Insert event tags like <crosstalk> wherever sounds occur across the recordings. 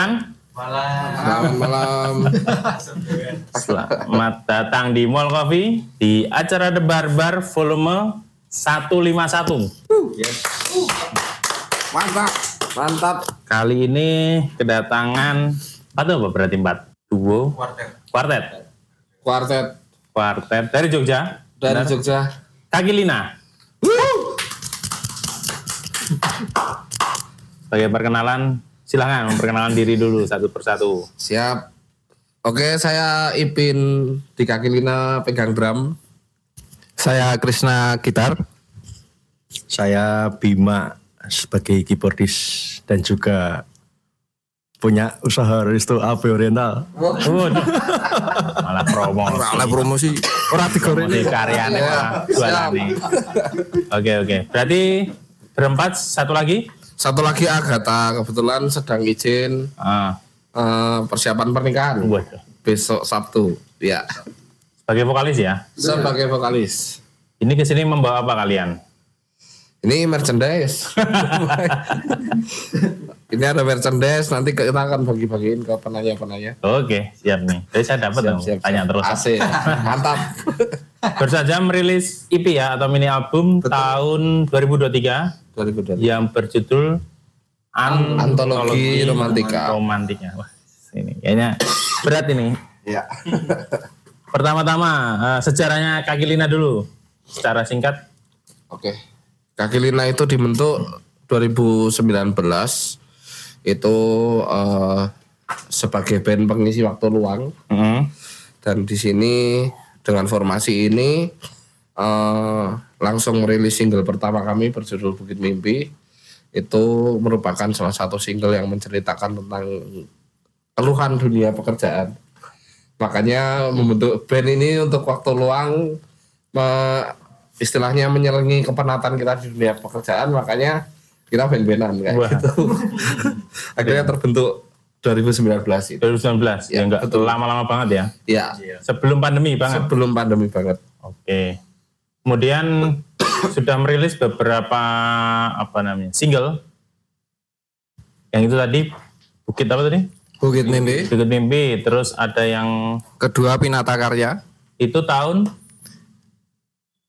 Selamat malam. Selamat <laughs> malam. Selamat datang di Mall Coffee di acara The Barbar volume 151. Mantap. Mantap. Kali ini kedatangan atau apa berarti empat? Duo? Quartet. Kuartet Quartet dari Jogja. dari Benar? Jogja. Kaki Lina. Sebagai perkenalan, silahkan memperkenalkan diri dulu satu persatu. Siap. Oke, saya Ipin di kaki Lina pegang drum. Saya Krisna gitar. Saya Bima sebagai keyboardis dan juga punya usaha resto AP Oriental. Waduh. Malah promo. Oleh promosi ora digoreng. Promosi karyanya malah jualan nih. Oke oke. Berarti berempat satu lagi. Satu lagi Agatha kebetulan sedang izin Ah, eh, persiapan pernikahan waduh. besok Sabtu. Ya. Sebagai vokalis ya. Sebagai vokalis. Ini ke sini membawa apa kalian? Ini merchandise. <laughs> Ini ada merchandise nanti kita akan bagi-bagiin ke penanya-penanya. Oke, siap nih. Jadi saya dapat dong. Tanya terus. Asik. Mantap. Baru saja merilis EP ya atau mini album tahun 2023 2020. Yang berjudul An- Antologi Romantika. Romantika. Wah, ini kayaknya berat ini. Ya. <laughs> Pertama-tama eh, sejarahnya Kaki Lina dulu. Secara singkat. Oke. Kaki Lina itu dibentuk 2019 itu eh, sebagai band pengisi waktu luang Mm. dan di sini dengan formasi ini eh, langsung merilis single pertama kami berjudul Bukit Mimpi. Itu merupakan salah satu single yang menceritakan tentang keluhan dunia pekerjaan. Makanya membentuk band ini untuk waktu luang me- istilahnya menyelengi kepenatan kita di dunia pekerjaan. Makanya kita band-bandan kayak Wah. gitu. <laughs> Akhirnya terbentuk 2019 itu. 2019 ya, Ya, enggak lama-lama banget ya. ya. Sebelum pandemi banget. sebelum pandemi banget. Oke. Kemudian sudah merilis beberapa apa namanya? single. Yang itu tadi Bukit apa tadi? Bukit Mimpi. Bukit Mimpi, terus ada yang Kedua Pinata Karya. itu tahun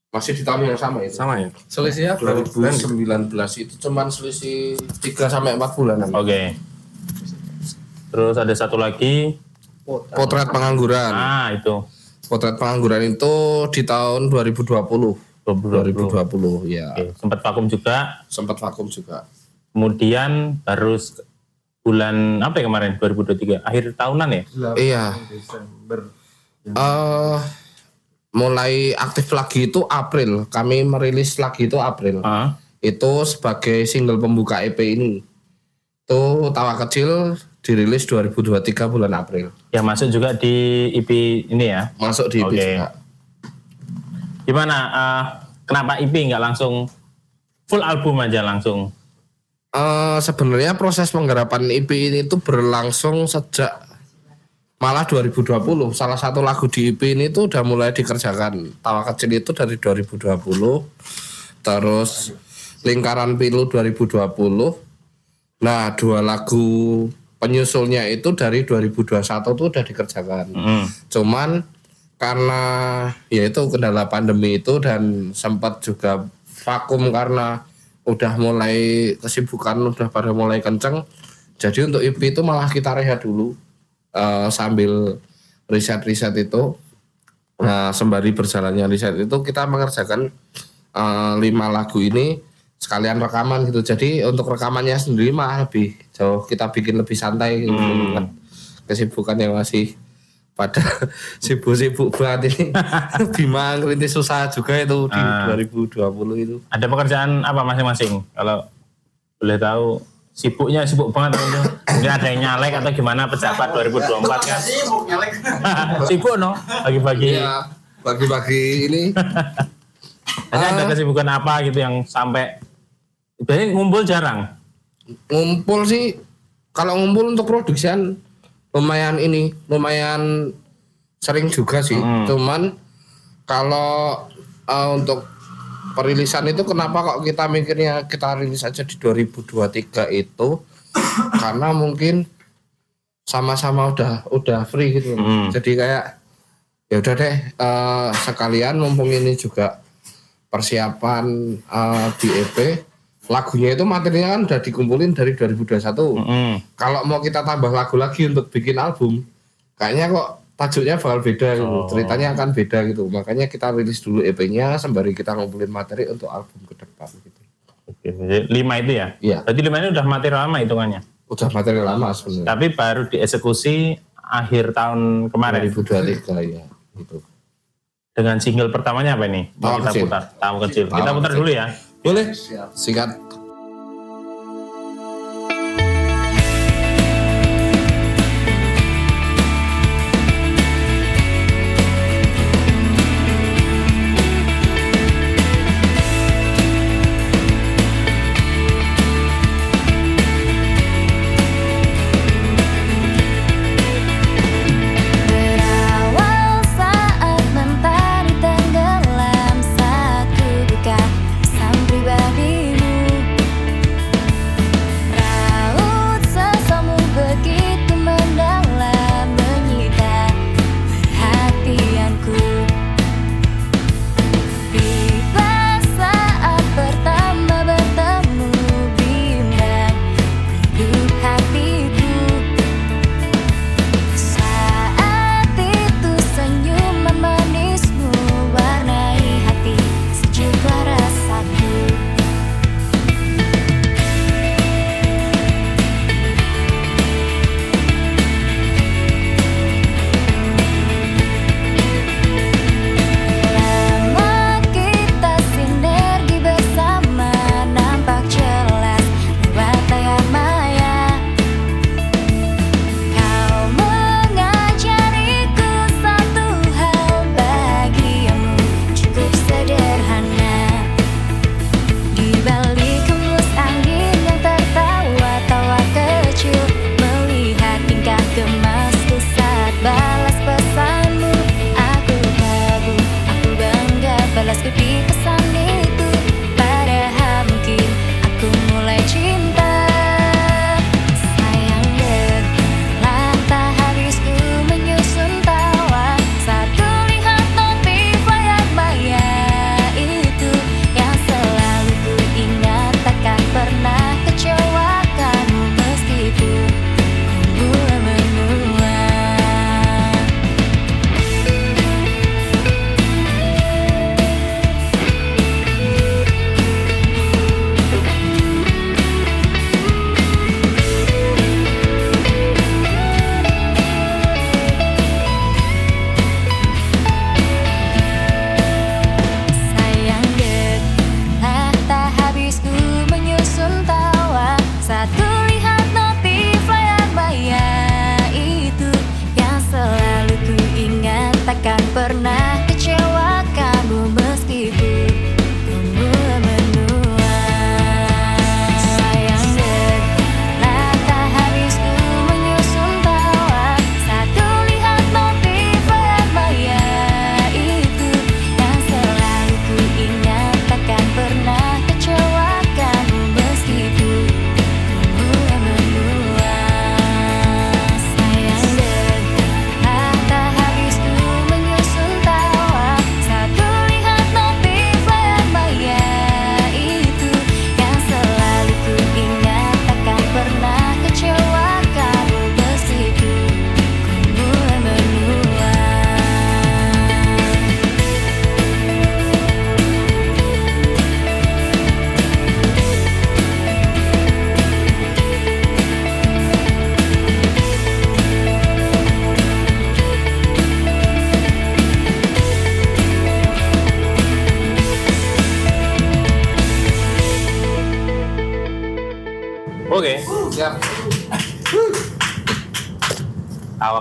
masih di tahun yang sama itu Sama ya. selisihnya 2019 itu cuman selisih 3 sampai 4 bulanan Oke. Terus ada satu lagi. potret pengangguran Ah, itu. Potret pengangguran itu di tahun 2020 2020. 2020 ya. Oke, sempat vakum juga. sempat vakum juga. Kemudian baru bulan apa ya kemarin? 2023 akhir tahunan ya? iya. Eh, mulai aktif lagi itu April. Kami merilis lagi itu April. Ah, itu sebagai single pembuka EP ini. Itu tawa kecil dirilis 2023 bulan April yang masuk juga di EP ini ya. masuk di EP Oke. juga. Gimana? eh, kenapa EP nggak langsung full album aja langsung? Eh, sebenarnya proses penggarapan EP ini itu berlangsung sejak malah 2020. Salah satu lagu di EP ini tuh udah mulai dikerjakan. Tawa kecil itu dari 2020. Terus Lingkaran Pilu 2020. Nah, dua lagu penyusulnya itu dari 2021 tuh udah dikerjakan. Hmm. Cuman karena ya itu kendala pandemi itu dan sempat juga vakum karena udah mulai kesibukan udah pada mulai kenceng. Jadi untuk EP itu malah kita rehat dulu eh, sambil riset-riset itu. Nah, sembari berjalannya riset itu kita mengerjakan eh, lima lagu ini sekalian rekaman gitu. Jadi untuk rekamannya sendiri mah lebih jauh kita bikin lebih santai gitu. Mengingat Kesibukan yang masih pada <laughs> sibuk-sibuk banget ini. <laughs> Bima ngerintis susah juga itu di Ah. 2020 itu. Ada pekerjaan apa masing-masing? Kalau boleh tahu sibuknya sibuk banget itu. Mungkin ada yang nyalek atau gimana pejabat 2024 kan? <laughs> sibuk no, bagi-bagi. Iya, bagi-bagi ini Hanya Ah. ada kesibukan apa gitu yang sampai Biasanya ngumpul jarang. ngumpul sih kalau ngumpul untuk produksian lumayan ini lumayan sering juga sih cuman kalau eh, untuk perilisan itu kenapa kok kita mikirnya kita rilis aja di 2023 itu <coughs> karena mungkin sama-sama udah udah free gitu Hmm. jadi kayak ya udah deh eh, sekalian mumpung ini juga persiapan eh, di EP lagunya itu materinya kan udah dikumpulin dari 2021 Mm-mm. kalau mau kita tambah lagu lagi untuk bikin album kayaknya kok tajuknya bakal beda gitu Oh. ceritanya akan beda gitu makanya kita rilis dulu EP-nya sembari kita ngumpulin materi untuk album ke depan gitu Oke, jadi lima itu ya? Iya. Berarti lima ini udah materi lama hitungannya. udah materi lama sebenarnya Tapi baru dieksekusi akhir tahun kemarin. 2023 ya gitu Dengan single pertamanya apa ini? Tawa kita Kecil. putar. Tahu kecil. Kita putar Kecil. dulu ya. Boleh singkat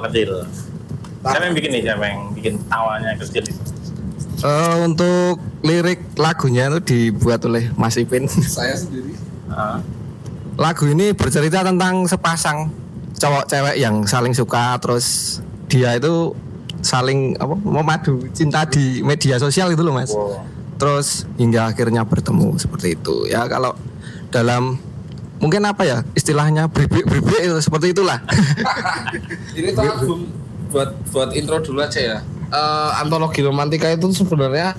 Kecil. Siapa yang bikin nih? Siapa yang bikin tawanya kecil itu? Eh, untuk lirik lagunya itu dibuat oleh Mas Ipin. <laughs> saya sendiri Ah. Lagu ini bercerita tentang sepasang cowok cewek yang saling suka terus dia itu saling apa memadu cinta di media sosial itu loh Mas. Wow. Terus hingga akhirnya bertemu seperti itu. Ya kalau dalam mungkin apa ya? Istilahnya bribik bribik itu seperti itulah. <laughs> Ini tuh album buat buat intro dulu aja ya. Eh, antologi romantika itu sebenarnya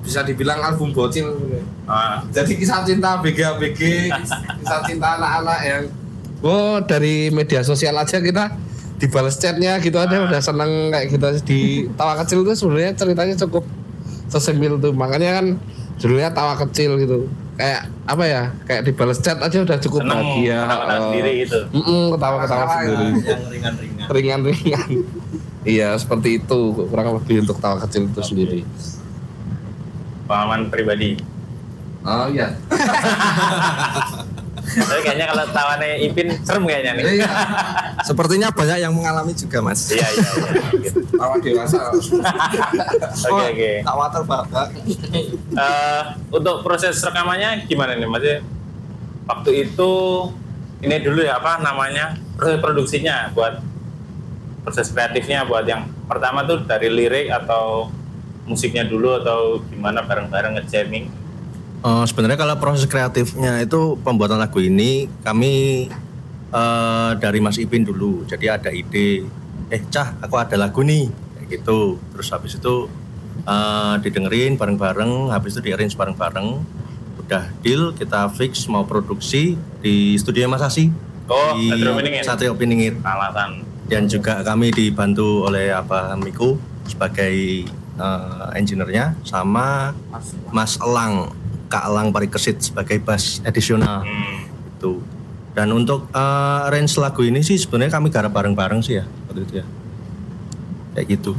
bisa dibilang album bocil. Ah, Jadi kisah cinta BG BG, kisah cinta anak-anak yang oh dari media sosial aja kita dibalas chatnya gitu aja udah seneng kayak gitu aja. di tawa kecil itu sebenarnya ceritanya cukup sesemil tuh. Makanya kan judulnya tawa kecil gitu kayak apa ya kayak dibalas chat aja udah cukup seneng bahagia ketawa Oh. sendiri gitu. Mm-mm, ketawa-ketawa sendiri yang ringan-ringan ringan-ringan <laughs> iya seperti itu kurang lebih untuk tawa kecil itu sendiri Pengalaman pribadi. oh iya <laughs> Tapi kayaknya kalau tawannya Ipin serem kayaknya nih. iya sepertinya banyak yang mengalami juga mas Iya iya iya. tawa dewasa <laughs> Oke oke. tawa terbakar Eh, untuk proses rekamannya gimana nih Mas? Waktu itu ini dulu ya apa namanya proses produksinya buat proses kreatifnya buat yang pertama tuh dari lirik atau musiknya dulu atau gimana bareng-bareng nge-jamming. Oh, sebenarnya kalau proses kreatifnya itu pembuatan lagu ini kami eh, dari Mas Ipin dulu. Jadi ada ide, eh cah aku ada lagu nih, kayak gitu. Terus habis itu eh, didengerin bareng-bareng, habis itu di arrange bareng-bareng. Udah deal, kita fix mau produksi di studio Mas Asi. Oh, di Satrio Piningit. Alasan. Dan juga kami dibantu oleh apa Miku sebagai eh, engineer-nya sama Mas Elang, Kak Elang Parikesit sebagai bass addisional Hmm. itu. Dan untuk eh, range lagu ini sih sebenarnya kami garap bareng-bareng sih ya waktu itu ya. Kayak gitu.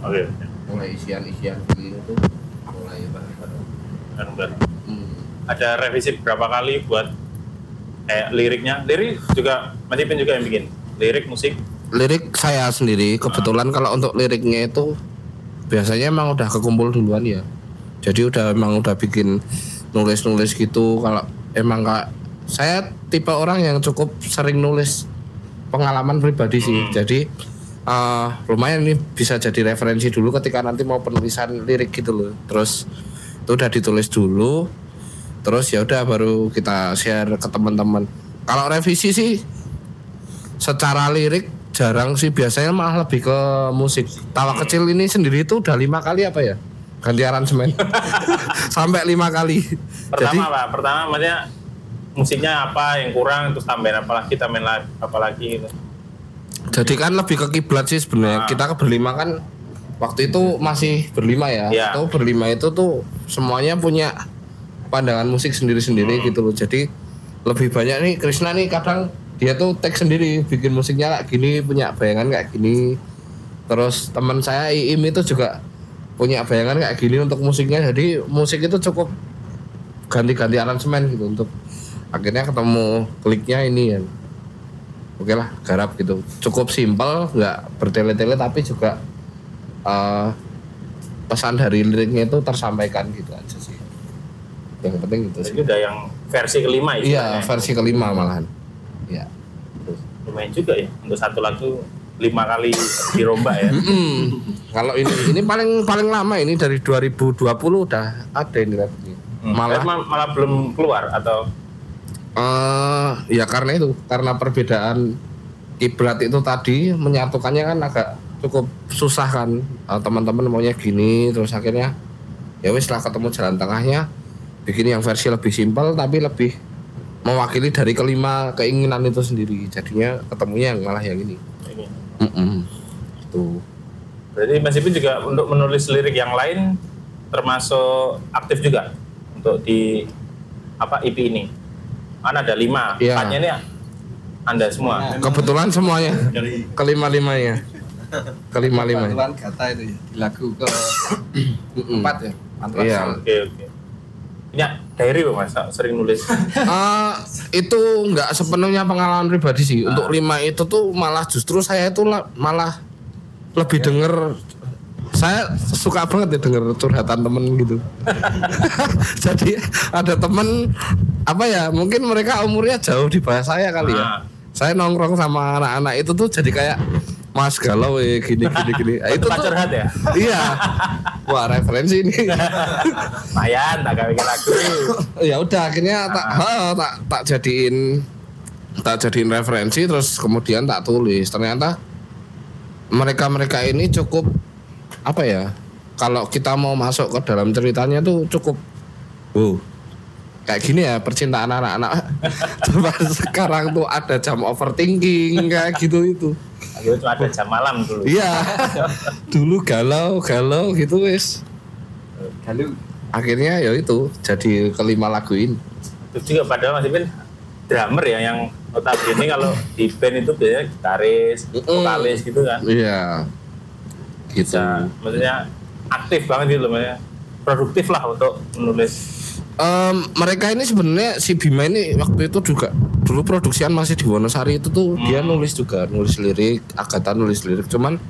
Oke. mulai isian-isian gitu mulai bareng-bareng Bareng-bareng. Hmm. Ada revisi berapa kali buat kayak liriknya? Lirik juga Mas Ipin juga yang bikin. Lirik musik. lirik saya sendiri kebetulan kalau untuk liriknya itu biasanya emang udah kekumpul duluan ya jadi udah emang udah bikin nulis-nulis gitu kalau emang kak saya tipe orang yang cukup sering nulis pengalaman pribadi sih. Jadi eh, lumayan ini bisa jadi referensi dulu ketika nanti mau penulisan lirik gitu loh. Terus itu udah ditulis dulu terus ya udah baru kita share ke teman-teman. Kalau revisi sih secara lirik jarang sih. Biasanya malah lebih ke musik. Tawa kecil ini sendiri itu udah lima kali apa ya ganti aransemen <laughs> sampai lima kali jadi Pertama apa? Pertama maksudnya musiknya apa yang kurang terus tambahin apa lagi tambahin lagi apa lagi gitu. jadi kan lebih ke kiblat sih sebenarnya Ah. kita ke berlima kan waktu itu masih berlima ya Iya. itu berlima itu tuh semuanya punya pandangan musik sendiri-sendiri Hmm. gitu loh jadi lebih banyak nih Krisna nih kadang dia tuh tag sendiri bikin musiknya kayak gini punya bayangan kayak gini terus teman saya Iim itu juga punya bayangan kayak gini untuk musiknya. Jadi musik itu cukup ganti-ganti aransemen gitu untuk akhirnya ketemu kliknya ini ya. Oke lah garap gitu. Cukup simpel nggak bertele-tele tapi juga eh, pesan dari liriknya itu tersampaikan gitu aja sih. Yang penting gitu sih. udah yang versi kelima iya versi kelima malahan. Iya. Lumayan juga ya untuk satu lagu lima kali dirombak ya. Mm. kalau ini ini paling paling lama ini dari 2020 udah ada ini lagunya Hmm. malah Malah malah belum keluar atau eh ya karena itu karena perbedaan kiblat itu tadi menyatukannya kan agak cukup susah kan Eh, teman-teman maunya gini terus akhirnya ya wis lah ketemu jalan tengahnya bikin yang versi lebih simpel tapi lebih mewakili dari kelima keinginan itu sendiri jadinya ketemunya yang malah yang ini ini. Mm-mm. tuh Berarti Mas Ipin juga untuk menulis lirik yang lain termasuk aktif juga untuk di apa IP ini. Kan ada lima, Iya. empatnya ini anda semua. kebetulan semuanya Dari kelima limanya kelima limanya Kebetulan kata itu ya di lagu ke empat ya Iya. Oke oke. Ini diary Mas, sering nulis. Eh, <laughs> itu nggak sepenuhnya pengalaman pribadi sih. Untuk lima itu tuh malah justru saya itu la- malah lebih denger saya suka banget ya denger curhatan temen gitu. <laughs> <laughs> Jadi ada temen apa ya mungkin mereka umurnya jauh di bawah saya kali ya. Ah. Saya nongkrong sama anak-anak itu tuh jadi kayak Mas galau ya gini gini gini. Nah, itu tuh curhat ya? iya. Wah referensi ini. <laughs> Lumayan, tak gawe lagu. ya udah akhirnya tak ha, tak tak jadiin tak jadiin referensi terus kemudian tak tulis. Ternyata mereka mereka ini cukup apa ya? Kalau kita mau masuk ke dalam ceritanya tuh cukup wow kayak gini ya percintaan anak-anak <laughs> Coba sekarang tuh ada jam overthinking kayak gitu itu Dulu cuma ada jam malam dulu. iya dulu galau galau gitu wes akhirnya ya itu jadi kelima lagu ini Terus juga padahal Mas Ipin drummer ya yang notabene kalau di band itu biasanya gitaris, vokalis gitu kan. iya gitu Bisa, maksudnya aktif banget gitu loh, maksudnya produktif lah untuk menulis. Em, mereka ini sebenarnya si Bima ini waktu itu juga dulu produksian masih di Wonosari itu tuh dia nulis juga nulis lirik Agatha nulis lirik. Cuman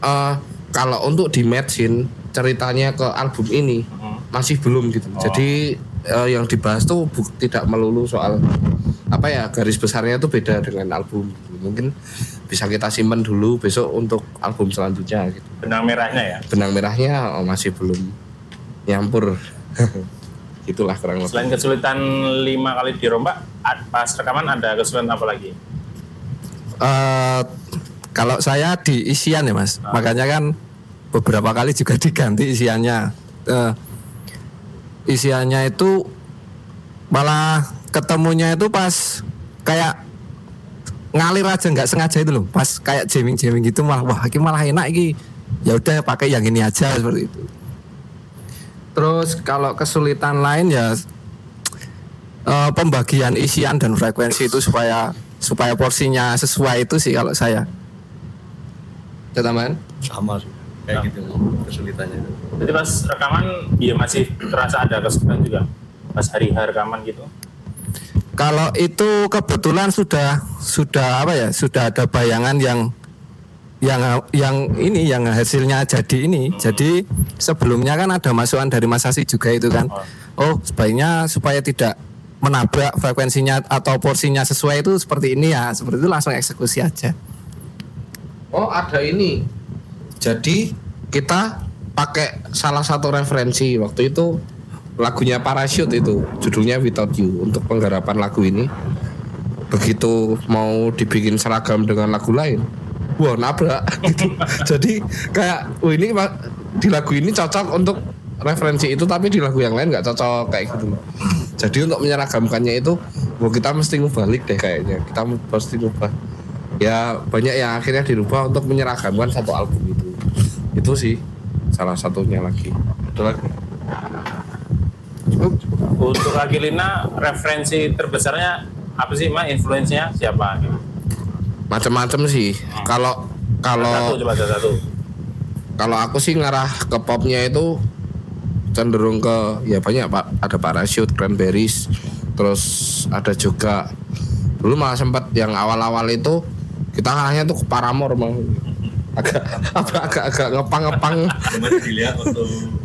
eh kalau untuk di matchin ceritanya ke album ini masih belum gitu. Jadi eh, yang dibahas tuh bu- tidak melulu soal apa ya garis besarnya tuh beda dengan album. Mungkin bisa kita simpen dulu besok untuk album selanjutnya gitu. Benang merahnya ya. benang merahnya oh, masih belum nyampur <laughs> itulah kurang lebih Selain kesulitan lima kali dirombak, pas rekaman ada kesulitan apa lagi? Eh, kalau saya di isian ya mas, makanya kan beberapa kali juga <laughs> diganti isiannya. Eh, isiannya itu malah ketemunya itu pas kayak ngalir aja nggak sengaja itu loh, pas kayak jamming jamming gitu malah wah ini malah enak ini. Ya udah pakai yang ini aja seperti itu. Terus kalau kesulitan lain ya eh, pembagian isian dan frekuensi itu supaya supaya porsinya sesuai itu sih kalau saya. Tambahan? sama sih kayak gitu kesulitannya. Jadi pas rekaman, iya masih terasa ada kesulitan juga. Pas hari-hari rekaman gitu. Kalau itu kebetulan sudah sudah apa ya sudah ada bayangan yang yang yang ini yang hasilnya jadi ini. Jadi sebelumnya kan ada masukan dari Mas Asi juga itu kan. Oh sebaiknya supaya tidak menabrak frekuensinya atau porsinya sesuai itu seperti ini ya. Seperti itu langsung eksekusi aja. Oh ada ini. Jadi kita pakai salah satu referensi waktu itu lagunya Parachute itu judulnya Without You untuk penggarapan lagu ini. Begitu mau dibikin seragam dengan lagu lain, wah nabrak <laughs> gitu. Jadi kayak, oh ini di lagu ini cocok untuk referensi itu tapi di lagu yang lain nggak cocok kayak gitu. Jadi untuk menyeragamkannya itu, wah kita mesti ngebalik deh kayaknya. Kita mesti ngubah ya banyak yang akhirnya dirubah untuk menyeragamkan satu album itu itu sih salah satunya lagi ada lagi Untuk Agilina, referensi terbesarnya apa sih, Mas? Influence-nya siapa? Macam-macam sih. Kalau Satu, kalau satu. kalau aku sih ngarah ke popnya itu cenderung ke ya banyak pak. Ada parachute cranberries terus ada juga dulu malah sempat yang awal-awal itu kita ngarahnya tuh ke Paramore mau agak agak agak, agak ngepang-ngepang. Cuma dilihat waktu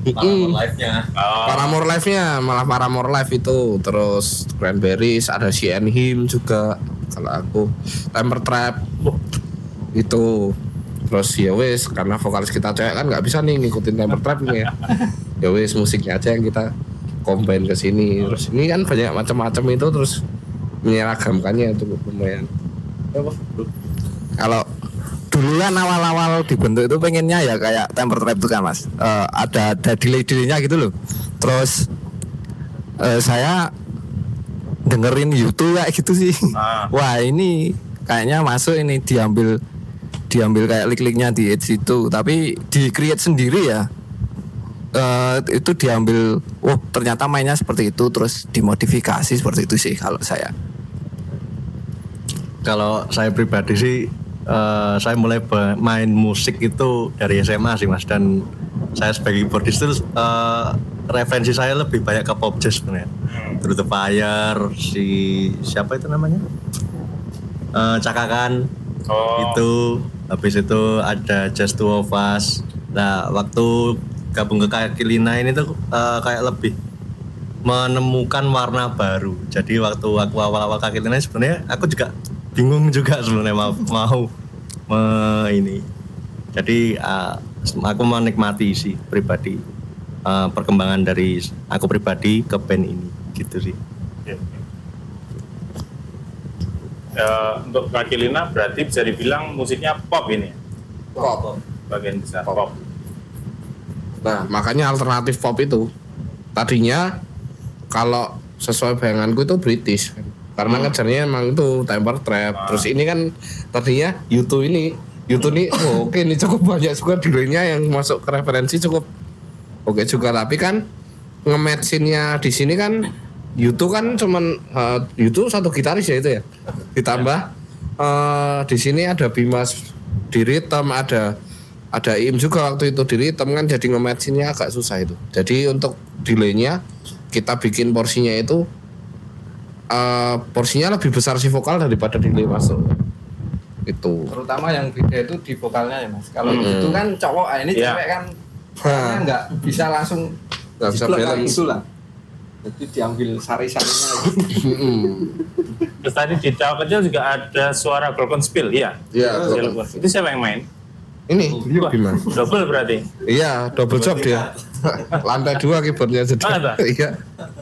Mm. live-nya. Oh, Paramore Live-nya malah Paramore Live itu. Terus Cranberries ada CN Him juga kalau aku. Temper Trap itu. Terus ya wes karena vokalis kita cewek kan nggak bisa nih ngikutin Temper Trap nih ya. Ya wes musiknya aja yang kita combine ke sini. Terus ini kan banyak macam-macam itu terus menyeragamkannya itu lumayan. Kalau dulu kan awal-awal dibentuk itu pengennya ya kayak temper trap itu kan mas. Eh, ada ada delay-delaynya gitu loh. Terus eh, saya dengerin YouTube kayak gitu sih. Ah. wah ini kayaknya masuk ini diambil diambil kayak lik-liknya di edge itu. Tapi di create sendiri ya eh, itu diambil oh ternyata mainnya seperti itu. Terus dimodifikasi seperti itu sih kalau saya. Kalau saya pribadi sih, eh, saya mulai main musik itu dari SMA sih mas dan saya sebagai keyboardist itu eh, referensi saya lebih banyak ke pop jazz sebenarnya. Through the Fire, si siapa itu namanya? Eh, Cakakan Oh. itu, habis itu ada Just Two of Us. Nah waktu gabung ke kaki lina ini tuh eh, kayak lebih menemukan warna baru. Jadi waktu aku awal-awal kaki lina sebenarnya aku juga bingung juga sebenarnya mau, mau me- ini. Jadi uh, aku menikmati sih pribadi uh, perkembangan dari aku pribadi ke band ini gitu sih. Eh, untuk Kak Kilina berarti bisa dibilang musiknya pop ini, Pop. bagian besar Pop. pop. Nah, makanya alternatif pop itu tadinya kalau sesuai bayanganku itu British Karena ngejarnya emang itu temper trap. Terus ini kan tadinya YouTube ini YouTube ini oh, oke ini cukup banyak juga dealernya yang masuk ke referensi cukup oke juga. Tapi kan nge-matchinnya di sini kan YouTube kan cuman eh, YouTube satu gitaris ya itu ya? Ditambah eh, di sini ada Bimas di rhythm ada ada Im juga waktu itu di rhythm kan jadi nge-matchinnya agak susah itu. Jadi untuk delaynya kita bikin porsinya itu eh, porsinya lebih besar si vokal daripada delay masuk itu terutama yang beda itu di vokalnya ya mas kalau Hmm. itu kan cowok ah, ini Iya. cewek kan vokalnya nggak bisa langsung Nggak bisa balance. gitu lah jadi diambil sari-sarinya. Terus tadi di kecil juga ada suara broken spill, iya. Iya, broken. Itu siapa yang main? ini Wah, gimana Double berarti. iya double job dia lantai dua keyboardnya jadi Oh, ada? <laughs> iya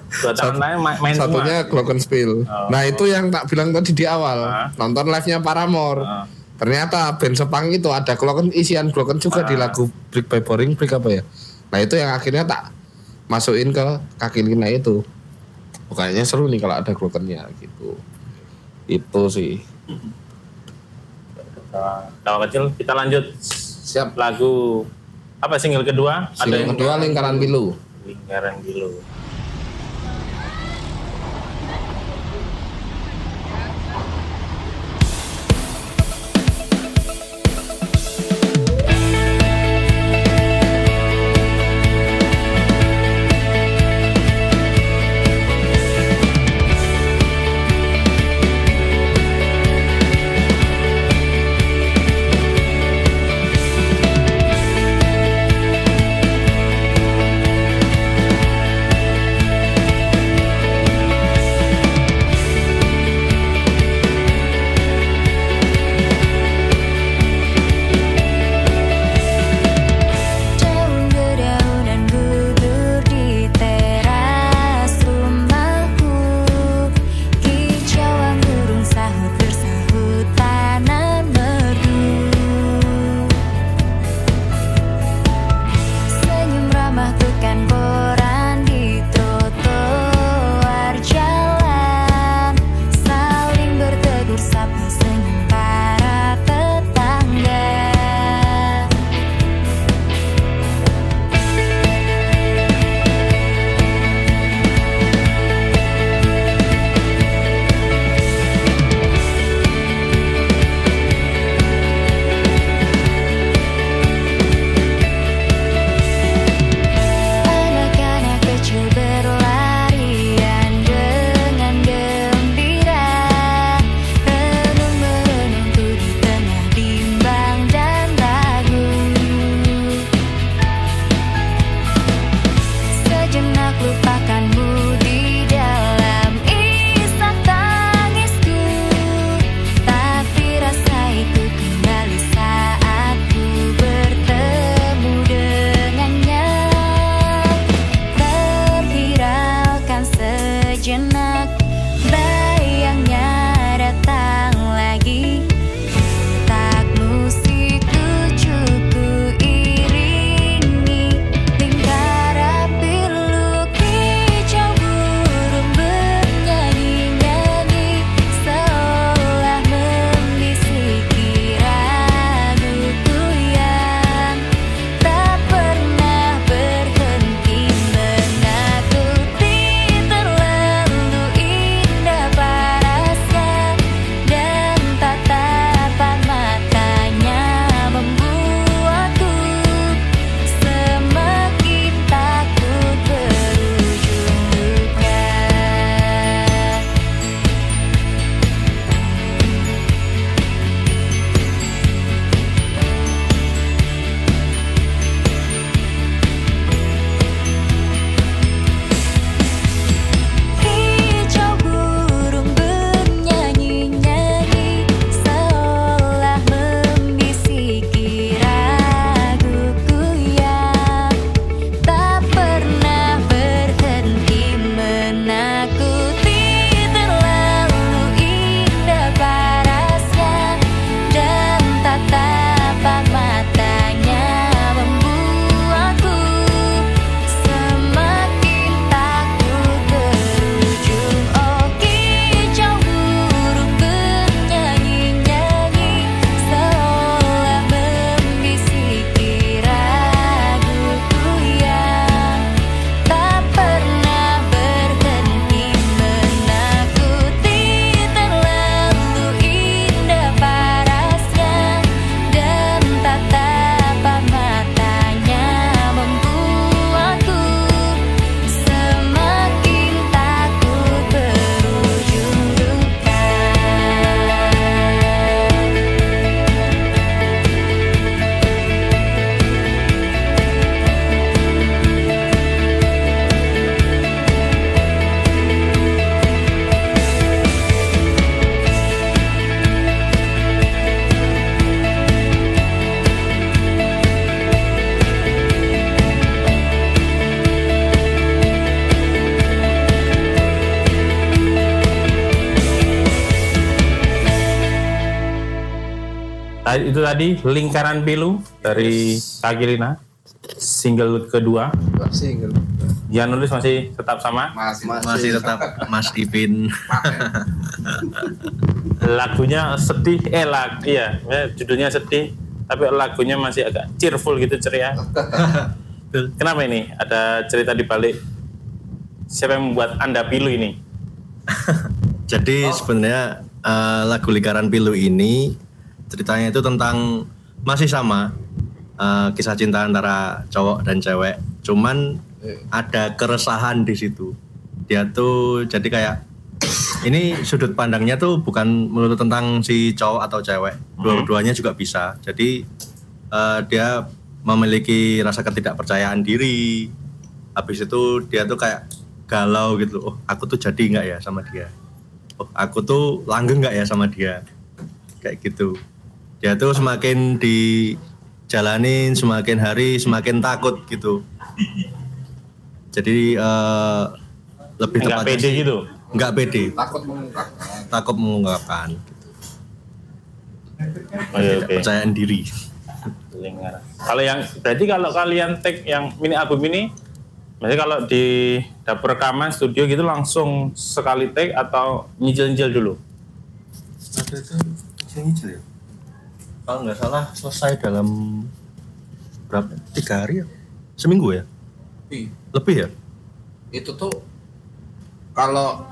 Dua tahun lain main, main satunya semua. glockenspiel Oh. nah itu yang tak bilang tadi di awal Ah. nonton live nya Paramore Ah. ternyata band Sepang itu ada glocken isian glocken juga di Ah. lagu Brick by Boring Brick apa ya nah itu yang akhirnya tak masukin ke kaki lina itu oh, kayaknya seru nih kalau ada glockennya gitu itu sih Cawa kecil kita lanjut siap lagu apa single kedua? single kedua lingkaran pilu Lingkaran Gilu. Tadi lingkaran pilu dari Kagirina single kedua. single Yang nulis masih tetap sama. masih Masih tetap Mas Ipin. <laughs> Lagunya sedih, eh lag, iya, ya, judulnya sedih, tapi lagunya masih agak cheerful gitu ceria. <laughs> Kenapa ini? Ada cerita di balik siapa yang membuat anda pilu ini? <laughs> Jadi sebenarnya eh, lagu Lingkaran Pilu ini ceritanya itu tentang masih sama eh, kisah cinta antara cowok dan cewek. Cuman ada keresahan di situ. Dia tuh jadi kayak ini sudut pandangnya tuh bukan melulu tentang si cowok atau cewek. Dua-duanya juga bisa. Jadi eh, dia memiliki rasa ketidakpercayaan diri. Habis itu dia tuh kayak galau gitu. Oh, aku tuh jadi nggak ya sama dia? oh aku tuh langgeng nggak ya sama dia kayak gitu dia tuh semakin dijalanin semakin hari semakin takut gitu jadi eh, lebih Nggak tepatnya pede sih, gitu? nggak pede takut mengungkap takut mengungkapkan Oke, oke. kepercayaan diri Lingkaran. Kalau yang berarti kalau kalian take yang mini album ini, berarti kalau di dapur rekaman studio gitu langsung sekali take atau nyicil-nyicil dulu? ada itu nyicil ya kalau nggak salah selesai dalam berapa? Tiga hari ya? Seminggu ya? Lebih ya? Itu tuh kalau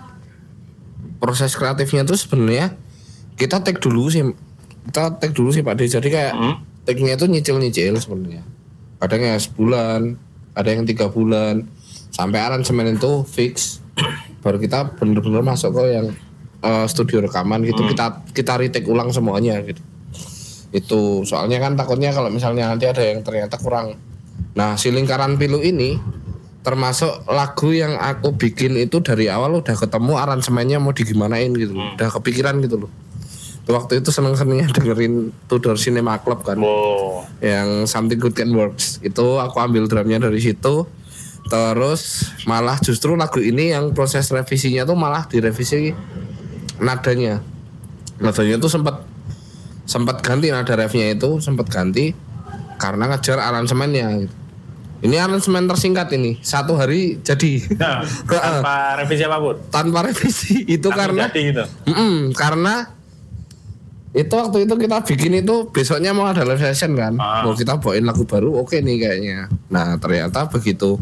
proses kreatifnya tuh sebenarnya kita take dulu sih kita take dulu sih Pak De jadi kayak Hmm. take-nya itu nyicil-nyicil sebenarnya. Kadang ya sebulan ada yang tiga bulan. Sampai aransemen itu fix. Baru kita bener-bener masuk ke yang eh, studio rekaman gitu. Kita kita retake ulang semuanya gitu itu soalnya kan takutnya kalau misalnya nanti ada yang ternyata kurang. Nah si lingkaran pilu ini termasuk lagu yang aku bikin itu dari awal udah ketemu aransemennya mau digimanain gitu. Loh. udah kepikiran gitu loh. Waktu itu seneng-senengnya dengerin Tudor Cinema Club kan. Wow. yang Something Good Can Works. Itu aku ambil drumnya dari situ. Terus malah justru lagu ini yang proses revisinya tuh malah direvisi nadanya. Nadanya tuh sempat sempat ganti nada refnya itu sempat ganti karena ngejar aransemennya gitu. ini aransemen tersingkat ini satu hari jadi Nah, <laughs> tanpa revisi apa pun. tanpa revisi itu Langsung karena gitu. Mm-mm, karena itu waktu itu kita bikin itu besoknya mau ada live session kan Ah. mau kita bawain lagu baru oke nih kayaknya nah ternyata begitu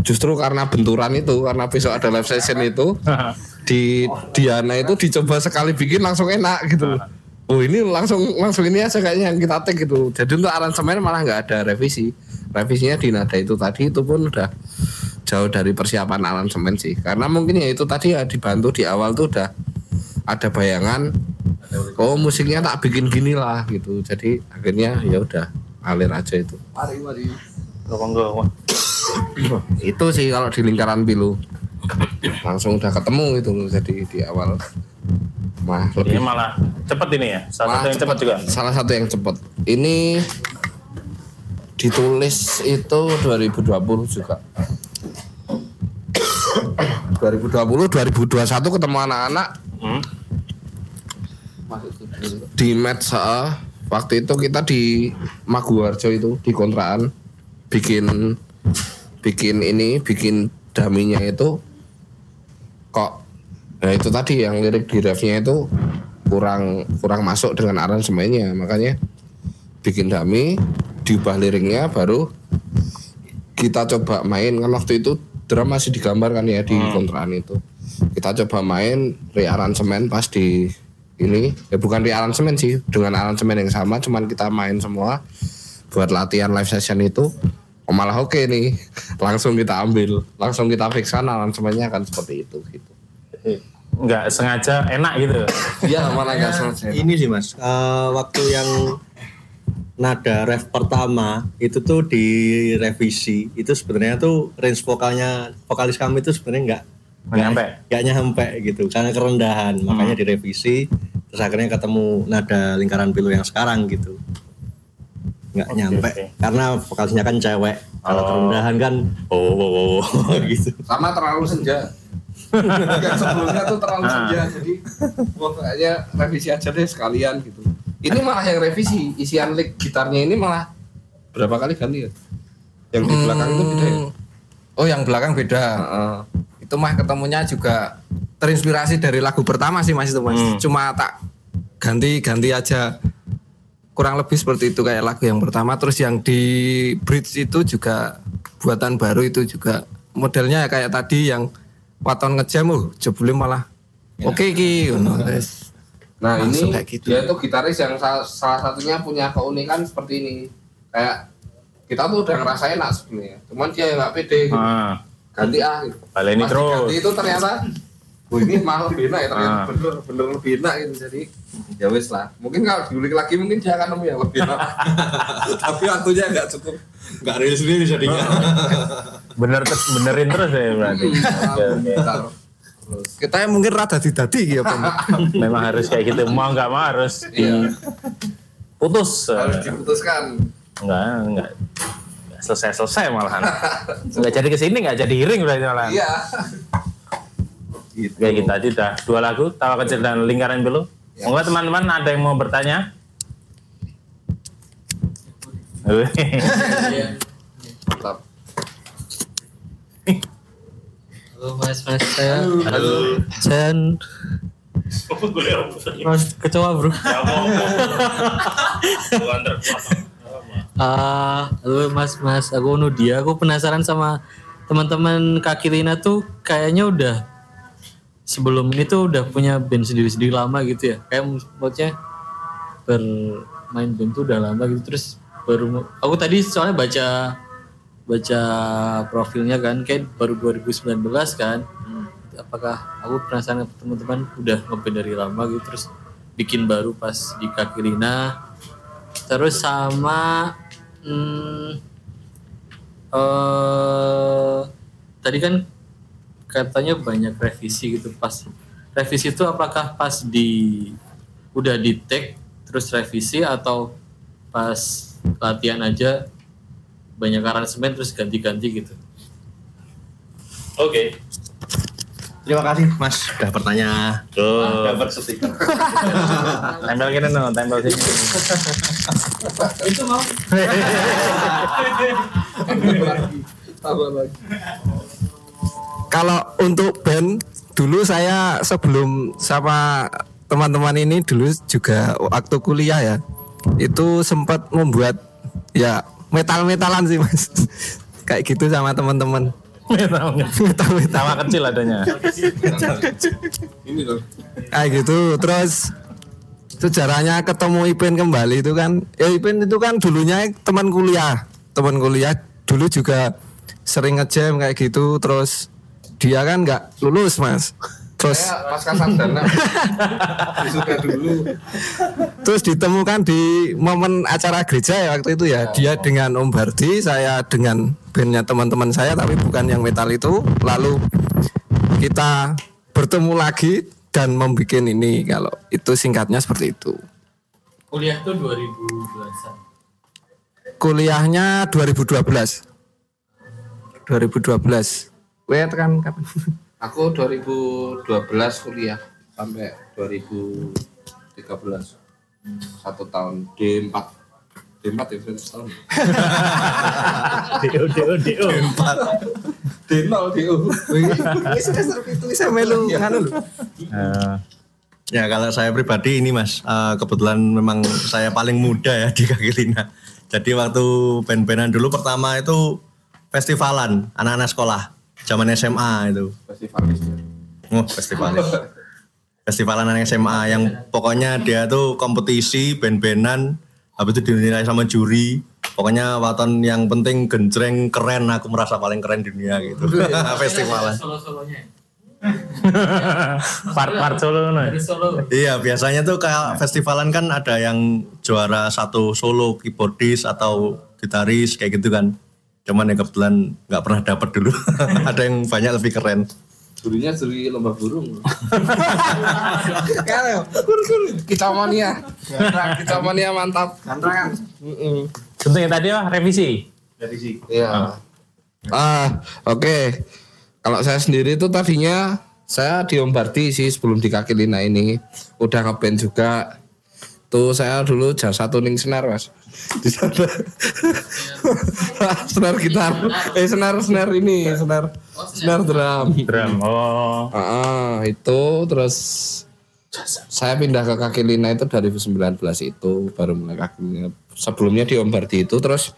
justru karena benturan itu karena besok ada live session itu <laughs> di Diana itu dicoba sekali bikin langsung enak gitu loh. Oh ini langsung langsung ini aja kayaknya yang kita take gitu. Jadi untuk aransemen malah nggak ada revisi. Revisinya di nada itu tadi itu pun udah jauh dari persiapan aransemen sih. Karena mungkin ya itu tadi ya dibantu di awal tuh udah ada bayangan oh musiknya tak bikin gini lah gitu. Jadi akhirnya ya udah alir aja itu. Itu sih kalau di lingkaran pilu langsung udah ketemu itu loh jadi di awal mah Ini lebih malah cepet ini ya. Salah satu yang cepet juga. Salah satu yang cepat. Ini ditulis itu 2020 juga. 2020 2021 ketemu anak-anak Hmm. di heeh. waktu itu kita di Maguwarjo itu di kontrakan bikin bikin ini bikin daminya itu kok nah itu tadi yang lirik di refnya itu kurang kurang masuk dengan aransemennya. Makanya bikin dami diubah liriknya baru kita coba main. Kan waktu itu drum masih digambar kan ya di kontrakan itu. Kita coba main rearansemen pas di ini. Ya bukan rearansemen sih dengan aransemen yang sama cuman kita main semua buat latihan live session itu. Oh, malah oke nih. <laughs> Langsung kita ambil langsung kita fixkan aransemennya kan seperti itu gitu Nggak sengaja enak gitu. iya malah nggak sengaja ini sih mas eh, waktu yang nada ref pertama itu tuh direvisi itu sebenarnya tuh range vokalnya vokalis kami itu sebenarnya nggak nyampe. nggak nyampe gitu karena kerendahan makanya direvisi terus akhirnya ketemu nada lingkaran pilu yang sekarang gitu nggak nyampe oke. karena vokalisnya kan cewek kalau Oh. kerendahan kan oh, oh, oh, oh, <laughs> gitu sama terlalu senja yang sebelumnya tuh terlalu senja jadi wah kayaknya revisi aja deh sekalian gitu Ini malah yang revisi isian lick gitarnya ini malah berapa kali ganti ya? Yang di belakang itu beda ya? Oh yang belakang beda. Heeh. Itu mah ketemunya juga terinspirasi dari lagu pertama sih mas itu mas. Cuma tak ganti-ganti aja. Kurang lebih seperti itu kayak lagu yang pertama. Terus yang di bridge itu juga buatan baru itu juga modelnya kayak tadi yang waton ngejam oh jebule malah oke ki ngono. Terus Nah Langsung ini kayak gitu. dia tuh gitaris yang salah, salah satunya punya keunikan seperti ini. Kayak kita tuh udah ngerasain enak sebenarnya. Cuman dia nggak pede gitu. Ah, Ganti ah gitu. baleni Pas terus. diganti itu ternyata ini malah lebih enak ya ternyata Ah. bener bener lebih enak gitu jadi ya wes lah mungkin kalau diulik lagi mungkin dia akan nemu yang lebih enak <laughs> tapi waktunya nggak cukup Nggak real sendiri jadinya. <laughs> Bener benerin terus ya berarti. Oke, oke. Gitar. terus kita yang mungkin rada didadi gitu apa. <laughs> Memang harus kayak gitu. Mau nggak mau harus iya diputus. harus diputuskan Enggak, enggak. Nggak selesai-selesai malahan. Enggak jadi ke sini, enggak jadi hiring berarti malahan. iya Kayak kita tadi udah dua lagu, Tawa Kecil dan Lingkaran Biru. Ya. Monggo teman-teman ada yang mau bertanya? <laughs> mantap Halo Mas, Mas saya. Halo. Saya Mas kecoa bro. Ah, halo Mas, Mas. Aku Nudia. Aku penasaran sama teman-teman kaki Lina tuh kayaknya udah sebelum ini tuh udah punya band sendiri-sendiri lama gitu ya. Kayak maksudnya bermain band tuh udah lama gitu terus baru aku tadi soalnya baca baca profilnya kan kayak baru 2019 kan. Apakah aku penasaran teman-teman? Udah ngeband dari lama gitu terus bikin baru pas di kaki Lina. Terus sama hmm, eh tadi kan katanya banyak revisi gitu pas revisi itu apakah pas di udah di take terus revisi atau pas latihan aja banyak aransemen terus ganti-ganti gitu Oke. Terima kasih Mas sudah bertanya. Tuh. Dapat stiker. <laughs> Tempel gini no, tempel sini. itu mau tambah lagi Kalau untuk band dulu saya sebelum sama teman-teman ini dulu juga waktu kuliah ya itu sempat membuat ya metal-metalan sih mas. <laughs> Kayak gitu sama teman-teman. Metal-metal. Tawa kecil adanya. ini loh kayak gitu terus sejarahnya ketemu Ipin kembali itu kan. Ya Ipin itu kan dulunya teman kuliah. Teman kuliah dulu juga sering ngejam kayak gitu terus dia kan nggak lulus mas terus saya pasca sarjana <laughs> sudah dulu. Terus ditemukan di momen acara gereja ya waktu itu ya. Dia dengan Om Bardi saya dengan bandnya teman-teman saya tapi bukan yang metal itu. Lalu kita bertemu lagi dan membuat ini kalau itu singkatnya seperti itu. Kuliah tuh 2012 kuliahnya 2012 2012 Wait kan kapan? Aku 2012 kuliah. Sampai 2013 satu tahun. D4 D4 ya setahun. Dio, dio, dio. D0 DO Ini semester itu saya melu nganu lho. Eh, Ya kalau saya pribadi ini mas, eh, kebetulan memang saya paling muda ya di kaki Lina. Jadi waktu band-bandan dulu pertama itu festivalan anak-anak sekolah, zaman SMA itu. festivalis ya. Oh festivalis. Festivalan anak SMA yang pokoknya dia tuh kompetisi band-bandan, habis itu dinilai sama juri. Pokoknya waton yang penting genjreng keren, aku merasa paling keren di dunia gitu. <laughs> Festivalan. solo-solonya <laughs> Part-part solo no. solo Iya, biasanya tuh kayak festivalan kan ada yang juara satu solo keyboardis atau gitaris kayak gitu kan. Cuman yang kebetulan nggak pernah dapat dulu. <laughs> ada yang banyak lebih keren. jurinya juri lomba burung kita mania kita mania mantap gantrangan Tentu yang tadi apa? Revisi. Iya. Ah, oke. Kalau saya sendiri itu tadinya saya di sih sebelum di kaki Lina ini udah ngeband juga. Waktu saya dulu jasa tuning senar mas di sana senar gitar eh senar senar ini senar senar drum Drum. Oh. Ah, itu terus saya pindah ke kaki lina itu 2019 itu baru mulai kaki lina. Sebelumnya di Om Bardi itu terus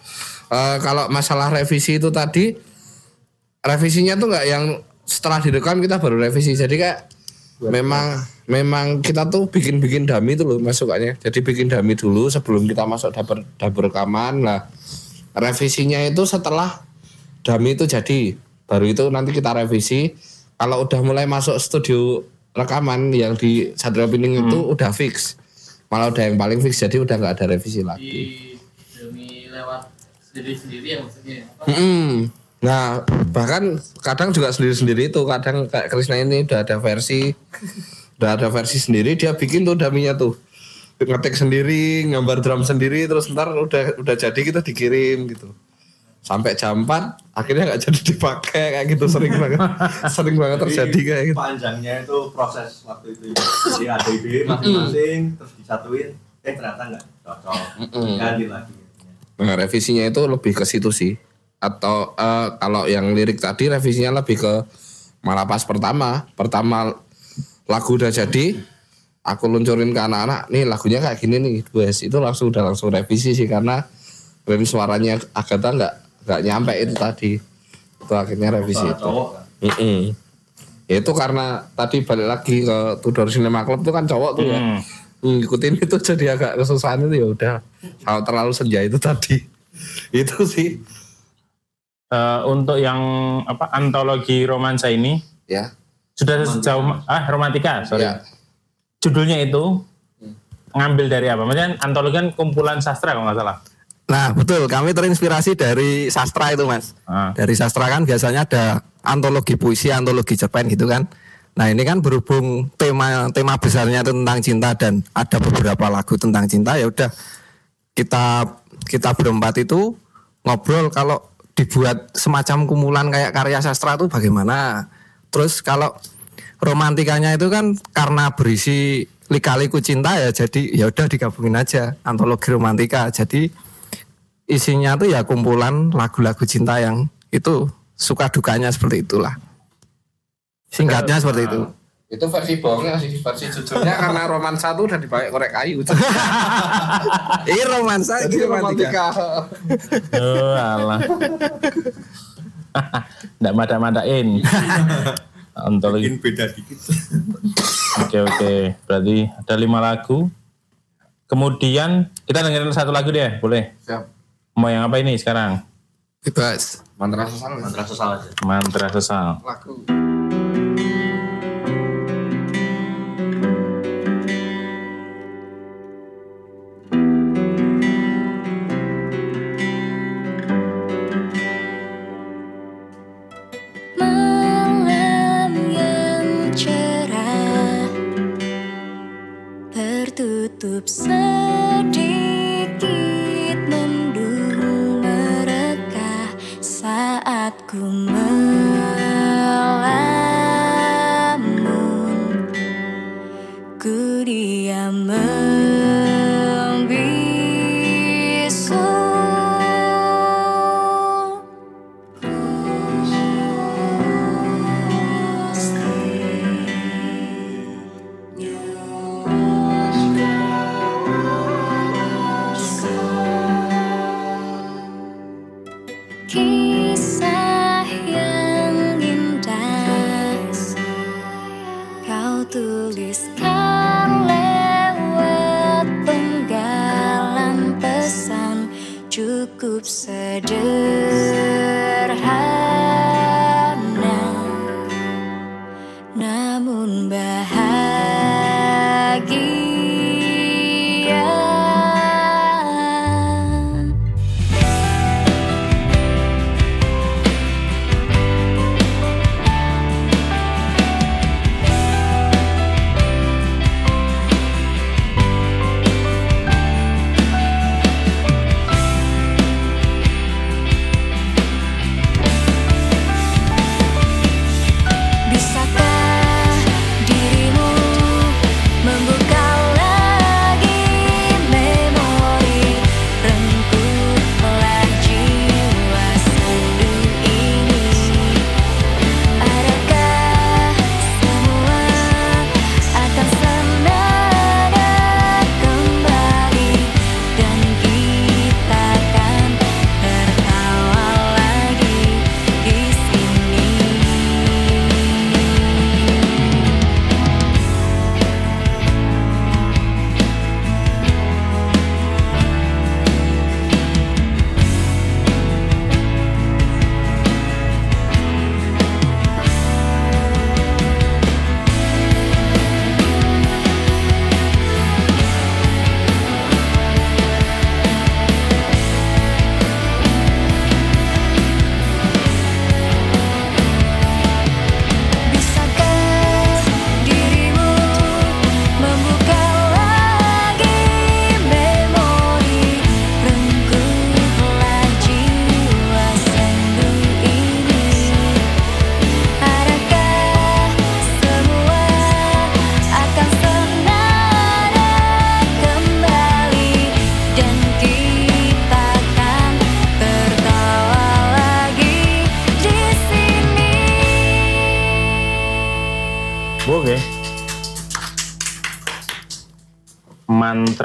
eh, kalau masalah revisi itu tadi revisinya tuh nggak yang setelah direkam kita baru revisi. Jadi kayak memang memang kita tuh bikin-bikin dummy itu loh masukannya. Jadi bikin dummy dulu sebelum kita masuk dapur dapur rekaman. Nah, revisinya itu setelah dummy itu jadi baru itu nanti kita revisi. Kalau udah mulai masuk studio rekaman yang di Satria Pining itu udah fix. Malah udah yang paling fix jadi udah nggak ada revisi lagi. demi lewat sendiri-sendiri ya maksudnya. Mm-mm. Nah, bahkan kadang juga sendiri-sendiri itu kadang kayak Krisna ini udah ada versi udah ada versi sendiri dia bikin tuh daminya tuh ngetik sendiri, gambar drum sendiri terus ntar udah udah jadi kita dikirim gitu. Sampai jam 4 akhirnya nggak jadi dipakai kayak gitu sering banget. <laughs> sering banget terjadi kayak gitu. Panjangnya itu proses waktu itu. Jadi ada ide masing-masing terus disatuin, eh ternyata nggak cocok. Ganti lagi. Nah, revisinya itu lebih ke situ sih. Atau eh, kalau yang lirik tadi revisinya lebih ke malah pas pertama. Pertama lagu udah jadi, aku luncurin ke anak-anak, nih lagunya kayak gini nih, Wes. Itu langsung udah langsung revisi sih karena range suaranya Agatha nggak nggak nyampe itu tadi. Itu akhirnya revisi itu. Mm-mm. Ya itu karena tadi balik lagi ke Tudor Cinema Club itu kan cowok tuh ya. Hmm. Ngikutin itu jadi agak kesusahan itu ya udah. Kalau terlalu senja itu tadi. <laughs> itu sih. Eh, untuk yang apa antologi romansa ini Ya. sudah sejauh ah romantika sorry Ya. judulnya itu ngambil dari apa? Maksudnya antologi kan kumpulan sastra kalau nggak salah. Nah betul, kami terinspirasi dari sastra itu mas. Ah. Dari sastra kan biasanya ada antologi puisi, antologi cerpen gitu kan. Nah ini kan berhubung tema tema besarnya itu tentang cinta dan ada beberapa lagu tentang cinta ya udah kita kita berempat itu ngobrol kalau dibuat semacam kumpulan kayak karya sastra itu bagaimana. Terus kalau romantikanya itu kan karena berisi lika-liku cinta ya jadi ya udah digabungin aja antologi romantika. Jadi isinya tuh ya kumpulan lagu-lagu cinta yang itu suka dukanya seperti itulah. Singkatnya seperti itu. Itu versi bohongnya sih, versi jujurnya karena romansa itu udah dipakai korek kayu. <laughs> Ini romansa ini romantika. Oh alah. <laughs> Nggak mada-madain. Antologi. <laughs> Mungkin beda dikit. Oke oke. Berarti ada lima lagu. Kemudian kita dengerin satu lagu deh, boleh? Siap. Mau yang apa ini sekarang? Bebas. Mantra sesal. Mantra sesal aja. Mantra sesal. Lagu.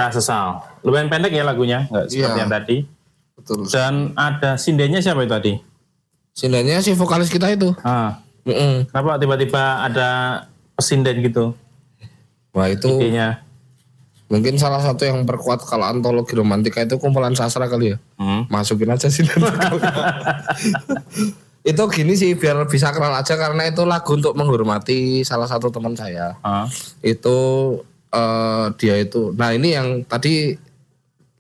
Sesal. Lumayan pendek ya lagunya, nggak seperti Iya. yang tadi. Betul. Dan ada sindennya siapa itu tadi? Sindanya si vokalis kita itu. Ah, Mm-mm. kenapa tiba-tiba ada pesinden gitu Wah itu idenya? mungkin salah satu yang perkuat kalau antologi romantika itu kumpulan sastra kali ya. Hmm. Masukin aja sih. <laughs> itu gini sih biar bisa kenal aja karena itu lagu untuk menghormati salah satu teman saya. Ah, itu eh, dia itu. Nah ini yang tadi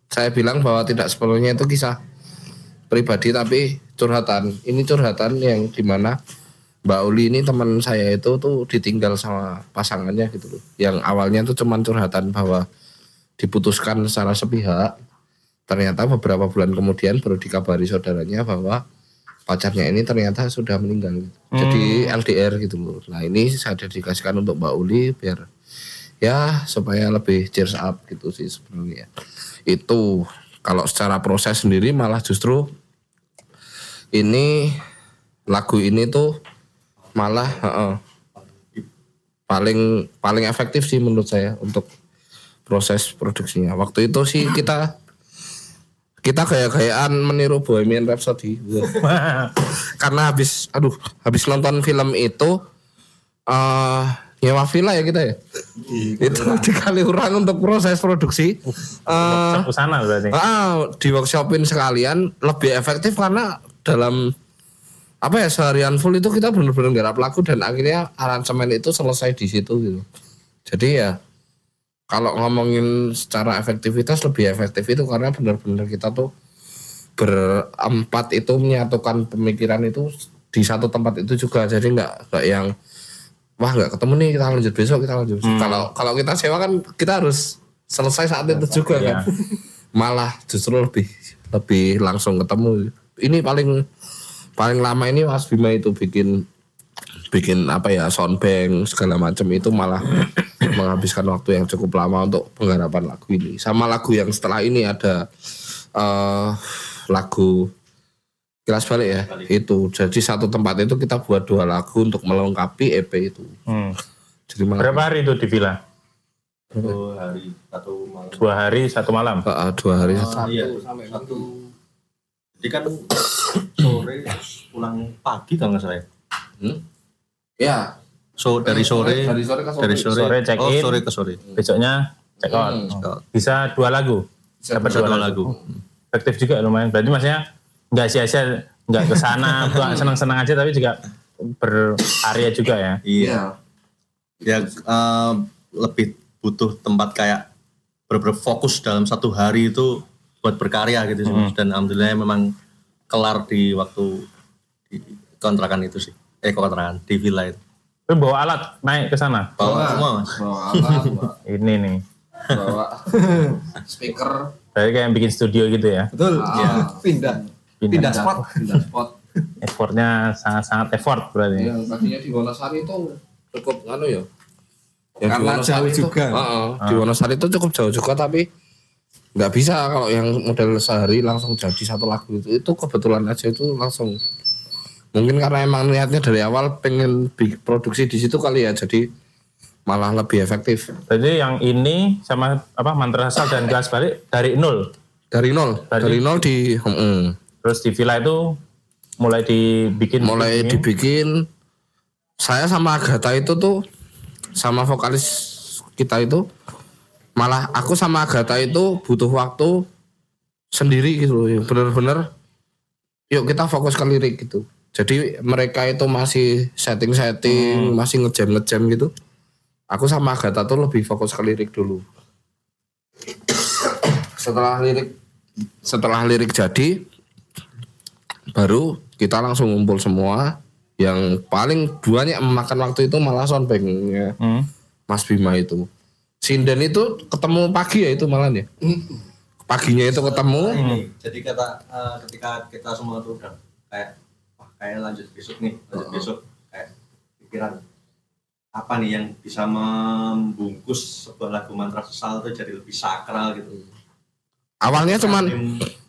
saya bilang bahwa tidak sepenuhnya itu kisah pribadi tapi curhatan. Ini curhatan yang di mana Mbak Uli ini teman saya itu tuh ditinggal sama pasangannya gitu loh. Yang awalnya tuh cuman curhatan bahwa diputuskan secara sepihak. Ternyata beberapa bulan kemudian baru dikabari saudaranya bahwa pacarnya ini ternyata sudah meninggal. Gitu. jadi LDR gitu loh. Nah ini saya dedikasikan untuk Mbak Uli biar ya supaya lebih cheers up gitu sih sebenarnya. Itu kalau secara proses sendiri malah justru ini lagu ini tuh malah heeh, paling paling efektif sih menurut saya untuk proses produksinya. Waktu itu sih kita kita kayak-kayaan meniru Bohemian Rhapsody. <laughs> Karena habis aduh habis nonton film itu eh nyewa villa ya kita ya? Itu <laughs> dikali orang untuk proses produksi. Ke sana berarti. ah, di workshopin sekalian lebih efektif karena dalam apa ya seharian full itu kita benar-benar garap lagu dan akhirnya aransemen itu selesai di situ gitu. Jadi ya kalau ngomongin secara efektivitas lebih efektif itu karena benar-benar kita tuh berempat itu menyatukan pemikiran itu di satu tempat itu juga. Jadi nggak nggak yang wah nggak ketemu nih kita lanjut besok kita lanjut besok. kalau kalau kita sewa kan kita harus selesai saat itu juga kan. <laughs> Malah justru lebih lebih langsung ketemu. Ini paling paling lama ini Mas Bima itu bikin bikin apa ya soundbank segala macam itu malah <coughs> menghabiskan waktu yang cukup lama untuk penggarapan lagu ini. Sama lagu yang setelah ini ada eh lagu kelas balik ya itu jadi satu tempat itu kita buat dua lagu untuk melengkapi EP itu Hmm. jadi malah Berapa hari itu di villa? Satu hari satu malam. Dua hari satu malam. eh, dua hari Oh, iya. Satu. Jadi kan sore pulang pagi kalau nggak salah ya. ya So dari sore dari sore ke sore. dari sore, Sore check oh in. sore ke sore. Besoknya check out. out. Bisa dua lagu. Dapat Bisa dua dua lagu. lagu. Efektif juga lumayan. Berarti maksudnya nggak sia-sia, nggak ke sana, <laughs> bukan senang-senang aja, tapi juga berkarya juga ya. Iya. Ya eh, lebih butuh tempat kayak bener fokus dalam satu hari itu buat berkarya gitu sih. Mas. Dan alhamdulillah memang kelar di waktu di kontrakan itu sih. Eh kontrakan di villa itu. Tapi bawa alat naik ke sana. Bawa semua mas. bawa alat bawa, <laughs> Ini nih. bawa <laughs> speaker Berarti kayak bikin studio gitu ya. Betul. Iya. Pindah. Pindah spot. pindah spot <laughs> Effortnya sangat-sangat effort berarti. yang tadinya di Wonosari itu cukup anu ya yang Karena jauh itu, juga. Heeh, di Wonosari itu cukup jauh juga tapi nggak bisa kalau yang model sehari langsung jadi satu lagu itu itu kebetulan aja itu langsung mungkin karena emang niatnya dari awal pengen produksi di situ kali ya jadi malah lebih efektif Berarti yang ini sama apa mantra asal dan gelas balik dari nol. dari nol Tadi- dari nol di heeh. Terus di villa itu mulai dibikin mulai ini. dibikin. Saya sama Agatha itu tuh sama vokalis kita itu malah aku sama Agatha itu butuh waktu sendiri gitu loh bener-bener yuk kita fokus ke lirik gitu. Jadi mereka itu masih setting-setting masih ngejam-ngejam gitu. Aku sama Agatha tuh lebih fokus ke lirik dulu. <coughs> Setelah lirik setelah lirik jadi baru kita langsung ngumpul semua. Yang paling banyak memakan waktu itu malah soundbanknya Hmm. Mas Bima itu. Sinden itu ketemu pagi ya itu malah ya? Paginya itu ketemu. Ini, jadi kata eh, ketika kita semua tuh udah kayak wah kayak lanjut besok nih, lanjut besok. Kayak pikiran apa nih yang bisa membungkus sebuah lagu mantra sesal itu jadi lebih sakral gitu. awalnya cuman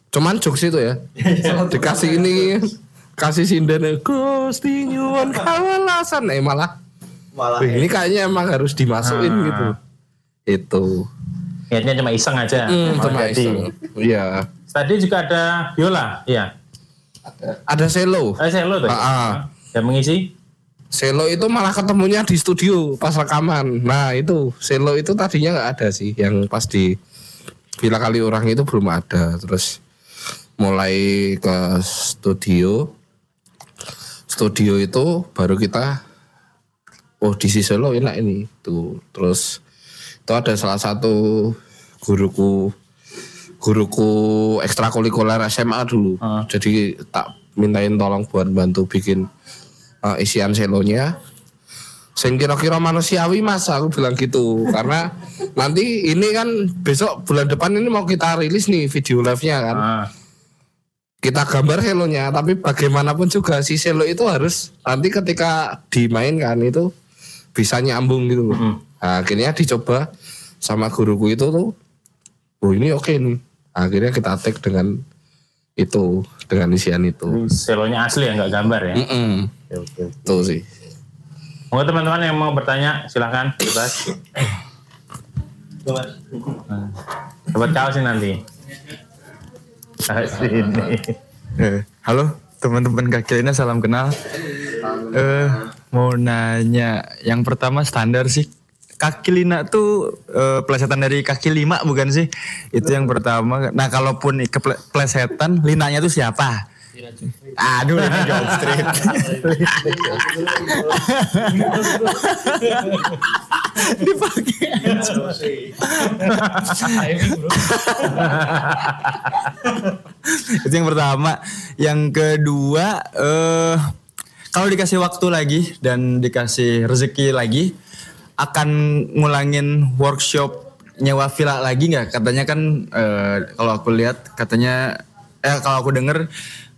cuman jokes itu ya <laughs> dikasih ini kasih Sinden Gusti nyuwun kawelasan eh malah malah Wih, ini kayaknya emang harus dimasukin Ah. gitu itu niatnya cuma iseng aja Hmm, cuma jadi. iseng. Iya. tadi juga ada biola iya Ada selo. eh saya lo tuh Ah, ah. yang mengisi Selo itu malah ketemunya di studio pas rekaman. Nah itu selo itu tadinya nggak ada sih, yang pas di Villa Kali Orang itu belum ada. Terus mulai ke studio, studio itu baru kita, oh di si selo enak ini tuh. Terus itu ada salah satu guruku, guruku ekstrakurikuler SMA dulu. Jadi tak mintain tolong buat bantu bikin uh, isian selonya. Sing kira-kira manusiawi mas aku bilang gitu. Karena nanti ini kan besok bulan depan ini mau kita rilis nih video live nya kan. Ah, kita gambar selonya tapi bagaimanapun juga si selo itu harus nanti ketika dimainkan itu bisa nyambung gitu loh. Nah, akhirnya dicoba sama guruku itu tuh oh ini oke nih akhirnya kita tag dengan itu dengan isian itu selonya asli ya nggak gambar ya Mm-mm. oke oke itu sih Mau teman-teman yang mau bertanya silahkan bebas. Dapat kaos sih nanti. Sini. <laughs> Eh, halo teman-teman kaki Lina, salam kenal. Eh, mau nanya, yang pertama standar sih kaki lina tuh eh, plesetan dari kaki lima bukan sih? Itu yang pertama. Nah kalaupun keplesetan, linanya tuh siapa? Aduh, ini jawab straight. Dipakai. itu yang pertama yang kedua eh kalau dikasih waktu lagi dan dikasih rezeki lagi akan ngulangin workshop nyewa villa lagi nggak katanya kan eh, kalau aku lihat katanya eh kalau aku denger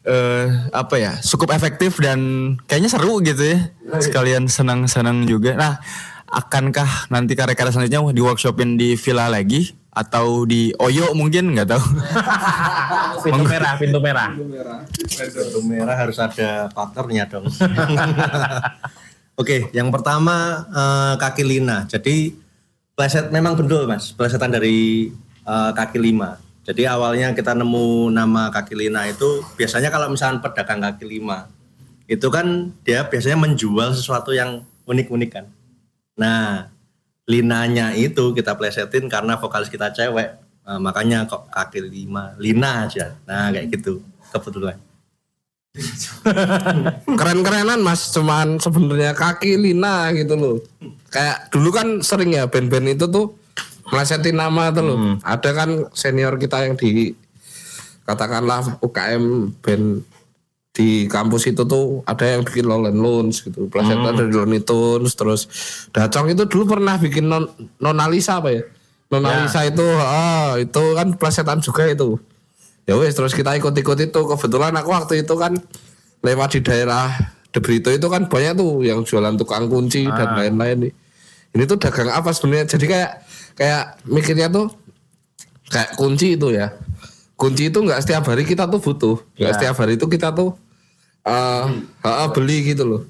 eh apa ya cukup efektif dan kayaknya seru gitu ya. Sekalian senang-senang juga. Nah akankah nanti karya-karya selanjutnya di workshopin di villa lagi? Atau di Oyo mungkin? Nggak tahu. <laughs> Pintu merah, pintu merah. Kartu merah harus ada partnernya dong. <laughs> Oke, yang pertama eh, kaki lina. Jadi pleset memang betul mas, plesetan dari eh, kaki lima. Jadi awalnya kita nemu nama kaki lina itu biasanya kalau misalnya pedagang kaki lima itu kan dia biasanya menjual sesuatu yang unik-unik kan. Nah, linanya itu kita plesetin karena vokalis kita cewek, Nah, makanya kok kaki lima, lina aja. Nah kayak gitu kebetulan. <laughs> keren-kerenan mas cuman sebenarnya kaki Lina gitu loh kayak dulu kan sering ya band-band itu tuh melesetin nama tuh loh. Ada kan senior kita yang di katakanlah UKM band di kampus itu tuh ada yang bikin Lowland Loans gitu. Plesetan dari Looney Tunes terus Dacong itu dulu pernah bikin non Nonalisa apa ya? Nonalisa itu ah itu kan plesetan juga itu. Ya wes terus kita ikut-ikut itu. Kebetulan aku waktu itu kan lewat di daerah Debrito itu kan banyak tuh yang jualan tukang kunci dan lain-lain nih. Ini tuh dagang apa sebenarnya? Jadi kayak kayak mikirnya tuh kayak kunci itu ya. Kunci itu nggak setiap hari kita tuh butuh. Nggak setiap hari itu kita tuh eh eh, beli gitu loh.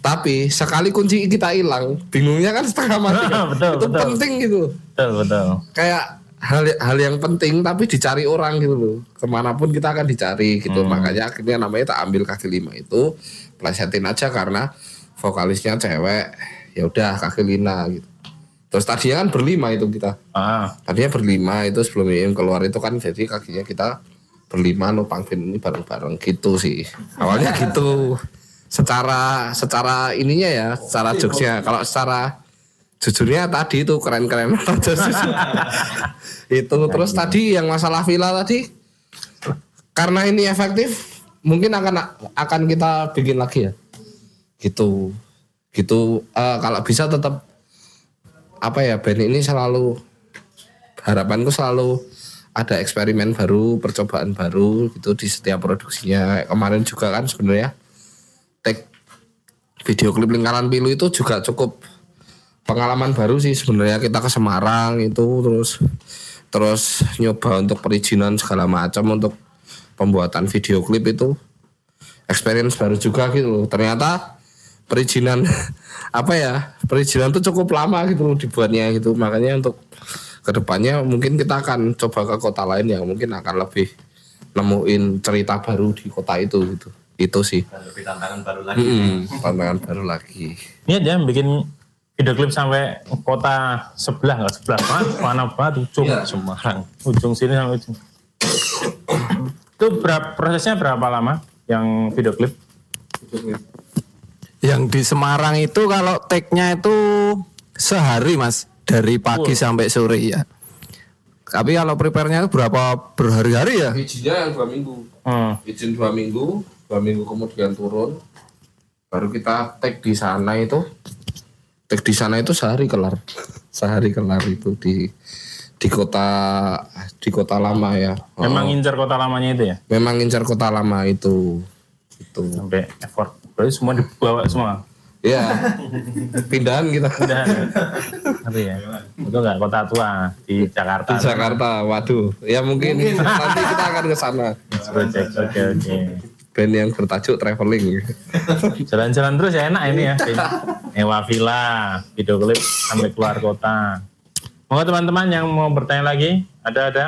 Tapi sekali kunci kita hilang bingungnya kan setengah mati. Kan. <laughs> Betul, itu betul. penting gitu. Betul, betul. kayak hal hal yang penting tapi dicari orang gitu loh. Ke mana pun kita akan dicari gitu. Makanya akhirnya namanya tak ambil kaki lima itu plesetin aja karena vokalisnya cewek ya udah kaki lina gitu terus tadinya kan berlima itu kita. Ah, tadinya berlima itu sebelum IM keluar itu kan jadi kakinya kita berlima numpang film ini bareng-bareng. Gitu sih. Awalnya <laughs> gitu. Secara secara ininya ya secara jokesnya. kalau secara jujurnya tadi itu keren-keren. <laughs> Itu terus tadi yang masalah villa tadi karena ini efektif mungkin akan akan kita bikin lagi ya. Gitu. Gitu. Eh, kalau bisa tetap apa ya band ini selalu harapanku selalu ada eksperimen baru percobaan baru gitu di setiap produksinya. Kemarin juga kan sebenarnya take video klip lingkaran pilu itu juga cukup pengalaman baru sih sebenarnya. Kita ke Semarang itu terus terus nyoba untuk perizinan segala macam untuk pembuatan video klip itu. Experience baru juga gitu. Ternyata perizinan <laughs> apa ya perizinan tuh cukup lama gitu loh dibuatnya gitu. Makanya untuk ke depannya mungkin kita akan coba ke kota lain yang mungkin akan lebih nemuin cerita baru di kota itu gitu. Itu sih. Lebih tantangan baru lagi. Mm-mm, tantangan baru lagi. Ini aja bikin video klip sampai kota sebelah nggak sebelah mana mana banget? Ujung Semarang. Ujung sini sampai ujung. Itu berapa prosesnya berapa lama yang video klip Yang di Semarang itu kalau take-nya itu sehari mas. Dari pagi sampai sore ya. Tapi kalau prepare-nya itu berapa berhari-hari ya? izinnya yang dua minggu. Hmm. izin dua minggu dua minggu kemudian turun. Baru kita tag di sana itu. Tag di sana itu sehari kelar. Sehari kelar itu di di kota di kota lama ya. Oh, memang ngincar kota lamanya itu ya? Memang ngincar kota lama itu. Itu. Sampai effort berarti semua dibawa semua? Ya pindahan kita. Udah tapi ya itu nggak kota tua di Jakarta. Di Jakarta waduh. Ya mungkin nanti kita akan ke sana. Project oke oke. Band yang bertajuk traveling. Jalan-jalan terus ya enak ini ya. Nyewa villa video klip sampai keluar kota. Mau teman-teman yang mau bertanya lagi ada ada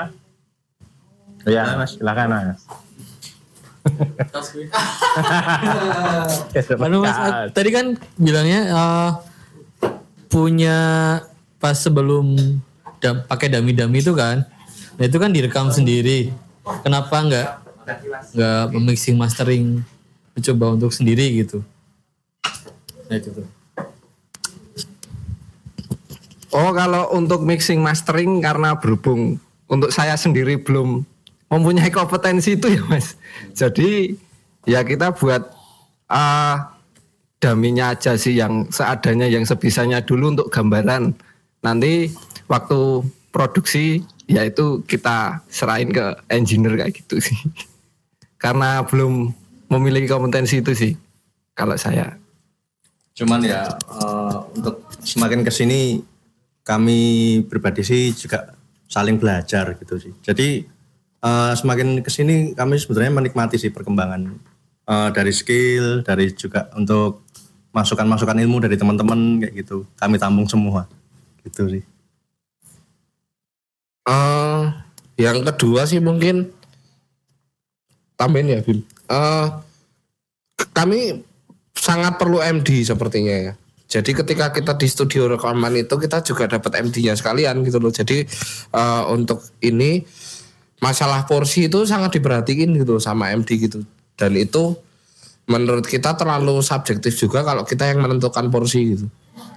ya mas. silakan mas Anu mas, eh, tadi kan bilangnya eh, punya pas sebelum dam, pakai dami-dami itu kan, nah itu kan direkam sendiri. Kenapa nggak nggak mixing mastering, mencoba untuk sendiri gitu? Nah itu tuh. Oh kalau untuk mixing mastering karena berhubung untuk saya sendiri belum mempunyai kompetensi itu ya mas. Jadi ya kita buat ah daminya aja sih yang seadanya yang sebisanya dulu untuk gambaran. Nanti waktu produksi ya itu kita serahin ke engineer kayak gitu sih. <laughs> Karena belum memiliki kompetensi itu sih kalau saya. cuman ya eh, untuk semakin ke sini kami pribadi sih juga saling belajar gitu sih jadi eh, semakin ke sini kami sebenarnya menikmati sih perkembangan eh, dari skill dari juga untuk masukan-masukan ilmu dari teman-teman kayak gitu kami tampung semua gitu sih Eh, yang kedua sih mungkin tambahin ya Bim. Eh, kami sangat perlu MD sepertinya ya. Jadi ketika kita di studio rekaman itu kita juga dapat MD-nya sekalian gitu loh. Jadi eh, untuk ini masalah porsi itu sangat diperhatiin gitu sama MD gitu. Dan itu menurut kita terlalu subjektif juga kalau kita yang menentukan porsi gitu.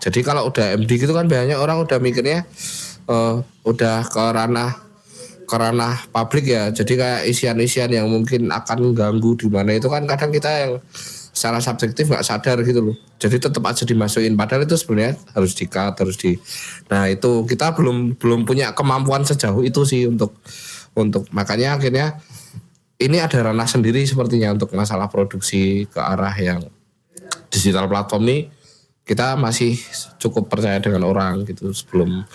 Jadi kalau udah MD gitu kan banyak orang udah mikirnya eh, udah ke ranah ke ranah publik ya. Jadi kayak isian-isian yang mungkin akan ganggu di mana itu kan kadang kita yang secara subjektif nggak sadar gitu loh. Jadi tetap aja dimasukin padahal itu sebenarnya harus di cut, harus di Nah, itu kita belum belum punya kemampuan sejauh itu sih untuk untuk makanya akhirnya ini ada ranah sendiri sepertinya untuk masalah produksi ke arah yang digital platform nih kita masih cukup percaya dengan orang gitu sebelum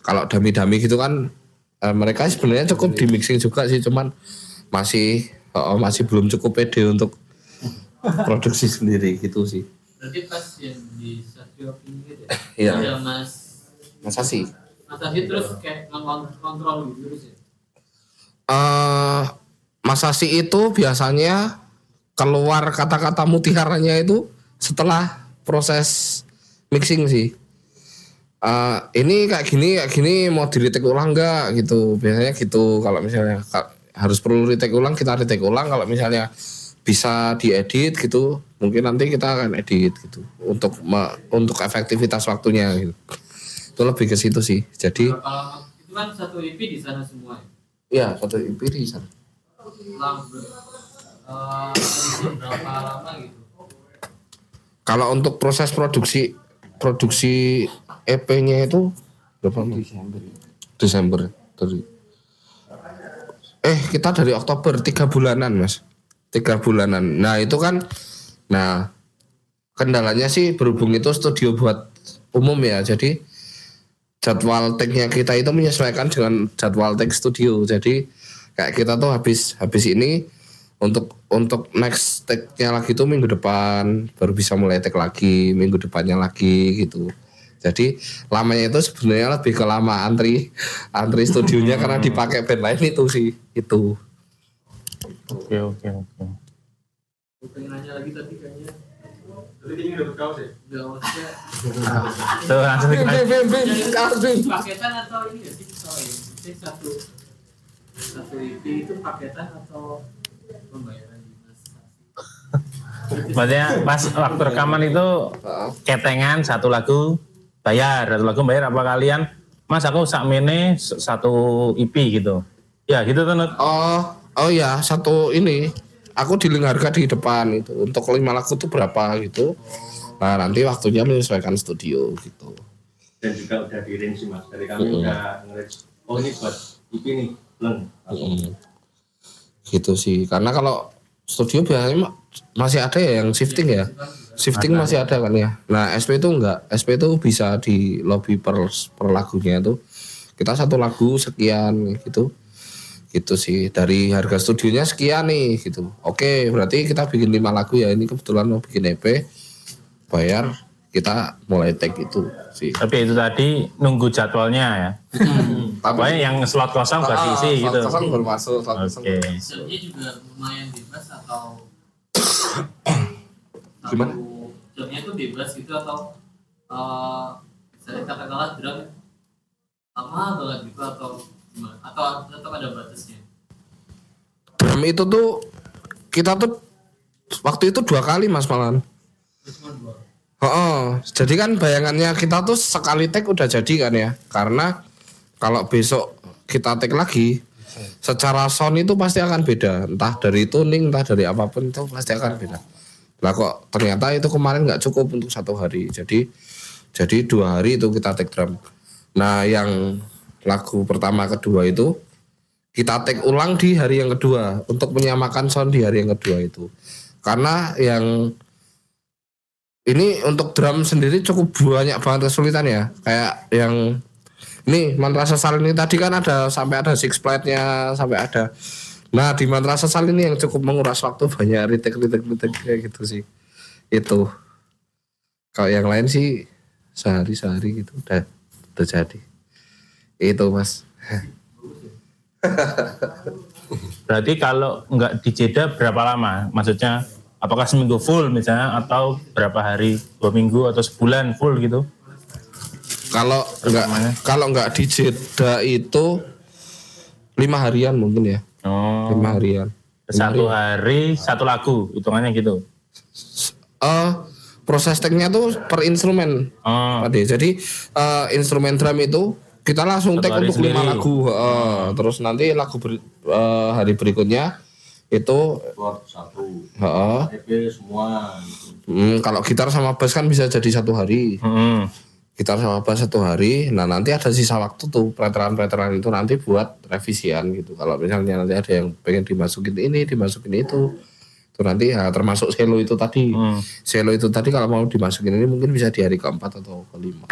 kalau dami-dami gitu kan eh, mereka sebenarnya cukup di mixing juga sih cuman masih oh, masih belum cukup pede untuk produksi sendiri gitu sih Berarti pas yang di stasiun ini gitu ya? Iya. Mas sih Mas Adi terus kayak ngontrol gitu terus ya? eh Masasi itu biasanya keluar kata-kata mutiaranya itu setelah proses mixing sih. Eh ini kayak gini kayak gini mau di ulang nggak gitu biasanya gitu kalau misalnya harus perlu retake ulang kita retake ulang kalau misalnya bisa diedit gitu mungkin nanti kita akan edit gitu untuk untuk efektivitas waktunya gitu itu lebih ke situ sih jadi itu kan satu EP di sana semua ya? Ya satu uh, lama gitu? Kalau untuk proses produksi produksi EP-nya itu berapa lama? Desember. Desember dari. Eh kita dari Oktober tiga bulanan mas, tiga bulanan. Nah itu kan, nah kendalanya sih berhubung itu studio buat umum ya, jadi jadwal take-nya kita itu menyesuaikan dengan jadwal take studio. Jadi kayak kita tuh habis habis ini untuk untuk next take-nya lagi tuh minggu depan baru bisa mulai take lagi, minggu depannya lagi gitu. Jadi lamanya itu sebenarnya lebih ke lama antri antri studionya karena dipakai band lain itu sih itu. Oke oke oke. Pengen nanya lagi tapi kayaknya Tadi ini udah berkaus ya? maksudnya <laughs> Tuh langsung Bim, kita bim, bim, bim, paketan atau ini ya sih sorry Ini satu satu EP itu paketan atau pembayaran <laughs> Maksudnya pas waktu rekaman itu ketengan satu lagu bayar, satu lagu bayar apa kalian? Mas aku sak mene s- satu IP gitu. Ya gitu tuh. Oh, oh ya satu ini aku dealing harga di depan itu untuk lima lagu tuh berapa gitu. Nah nanti waktunya menyesuaikan studio gitu. Dan juga udah di range sih mas. Dari kami udah nge Oh ini buat IP nih, leng. Mm. Gitu sih. Karena kalau studio biasanya ma- masih ada ya yang shifting ya. Shifting masih ada kan ya. Nah SP itu enggak. SP itu bisa di lobby per, per lagunya itu. Kita satu lagu sekian gitu. Gitu sih. Dari harga studionya sekian nih gitu. Oke berarti kita bikin lima lagu ya. Ini kebetulan mau bikin EP. Bayar kita mulai take itu sih. Tapi itu tadi nunggu jadwalnya ya. Pokoknya yang slot kosong buat diisi gitu. Ah, Kosong baru masuk. slot kosong masuk. jamnya juga lumayan bebas atau <coughs> Gimana? jamnya itu bebas gitu atau eh misalnya katakanlah drum lama banget gitu atau atau tetap ada batasnya Drum itu tuh kita tuh waktu itu dua kali mas malan. cuma dua Oh, jadi kan bayangannya kita tuh sekali take udah jadi kan ya. Karena kalau besok kita take lagi, secara sound itu pasti akan beda. Entah dari tuning, entah dari apa pun itu pasti akan beda. Lah kok ternyata itu kemarin nggak cukup untuk satu hari. Jadi jadi dua hari itu kita take drum. Nah yang lagu pertama kedua itu kita take ulang di hari yang kedua untuk menyamakan sound di hari yang kedua itu. Karena yang ini untuk drum sendiri cukup banyak banget kesulitan ya. Kayak yang ini mantra sesal ini tadi kan ada sampai ada six plate-nya sampai ada. Nah di mantra sesal ini yang cukup menguras waktu <laughs> banyak retake retake retake kayak gitu sih. Itu. Kalau yang lain sih sehari sehari gitu udah udah jadi. Itu mas. Berarti kalau nggak dijeda berapa lama? Maksudnya apakah seminggu full misalnya atau berapa hari? Dua minggu atau sebulan full gitu? Kalau nggak kalau nggak dijeda itu lima harian mungkin ya Oh, lima harian. satu hari satu lagu hitungannya gitu. eh proses teknya tuh per instrumen Oh. Jadi eh, instrumen drum itu kita langsung take hari untuk lima sendiri. lagu. Eh, Terus nanti lagu beri- eh, hari berikutnya itu satu. eh, EP semua. hmm, kalau gitar sama bass kan bisa jadi satu hari. hmm. Gitar sama bass satu hari. Nah nanti ada sisa waktu tuh preteran-preteran itu nanti buat revisian gitu. Kalau misalnya nanti ada yang pengen dimasukin ini, dimasukin itu, itu nanti ya, termasuk selo itu tadi. Hmm. Selo itu tadi kalau mau dimasukin ini mungkin bisa di hari keempat atau kelima.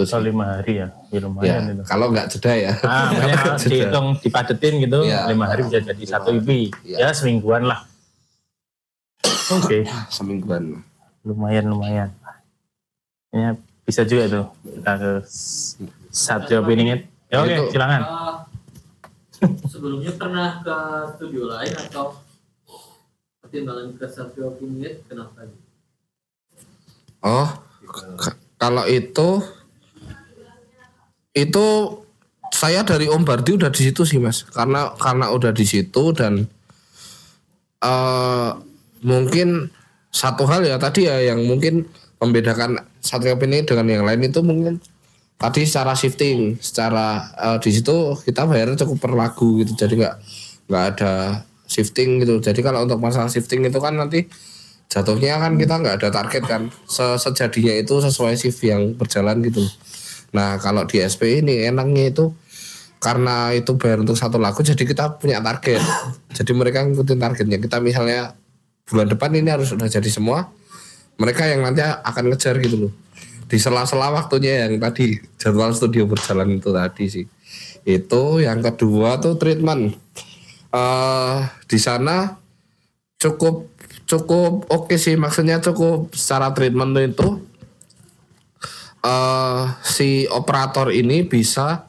So, sih. lima hari ya, ya Ya, lumayan itu. kalau nggak jeda ya. Ah, <laughs> kalau Jeda. dihitung dipadetin gitu, Iya. lima hari bisa jadi satu IP. Iya. Ya semingguan lah. Oke, <coughs> Semingguan. lumayan lumayan. Ya bisa juga tuh kita ke satu opini Ya oke, Itu. silakan. Eh, sebelumnya pernah ke studio lain atau pertimbangan ke satu opinion kenapa? Oh, kalau itu itu saya dari Om Bardi udah di situ sih mas, karena karena udah di situ dan eh mungkin satu hal ya tadi ya yang mungkin membedakan Satria ini dengan yang lain itu mungkin tadi secara shifting, secara eh, di situ kita bayarnya cukup per lagu gitu, jadi nggak nggak ada shifting gitu. Jadi kalau untuk masalah shifting itu kan nanti jatuhnya kan kita nggak ada target kan. Se- sejadinya itu sesuai shift yang berjalan gitu nah kalau di SP ini enaknya itu karena itu bayar untuk satu lagu jadi kita punya target. <coughs> Jadi mereka ngikutin targetnya. Kita misalnya bulan depan ini harus sudah jadi semua mereka yang nanti akan ngejar gitu loh. Di sela-sela waktunya yang tadi jadwal studio berjalan itu tadi sih. Itu yang kedua tuh treatment. Eh di sana cukup cukup oke sih. Maksudnya cukup secara treatment itu eh si operator ini bisa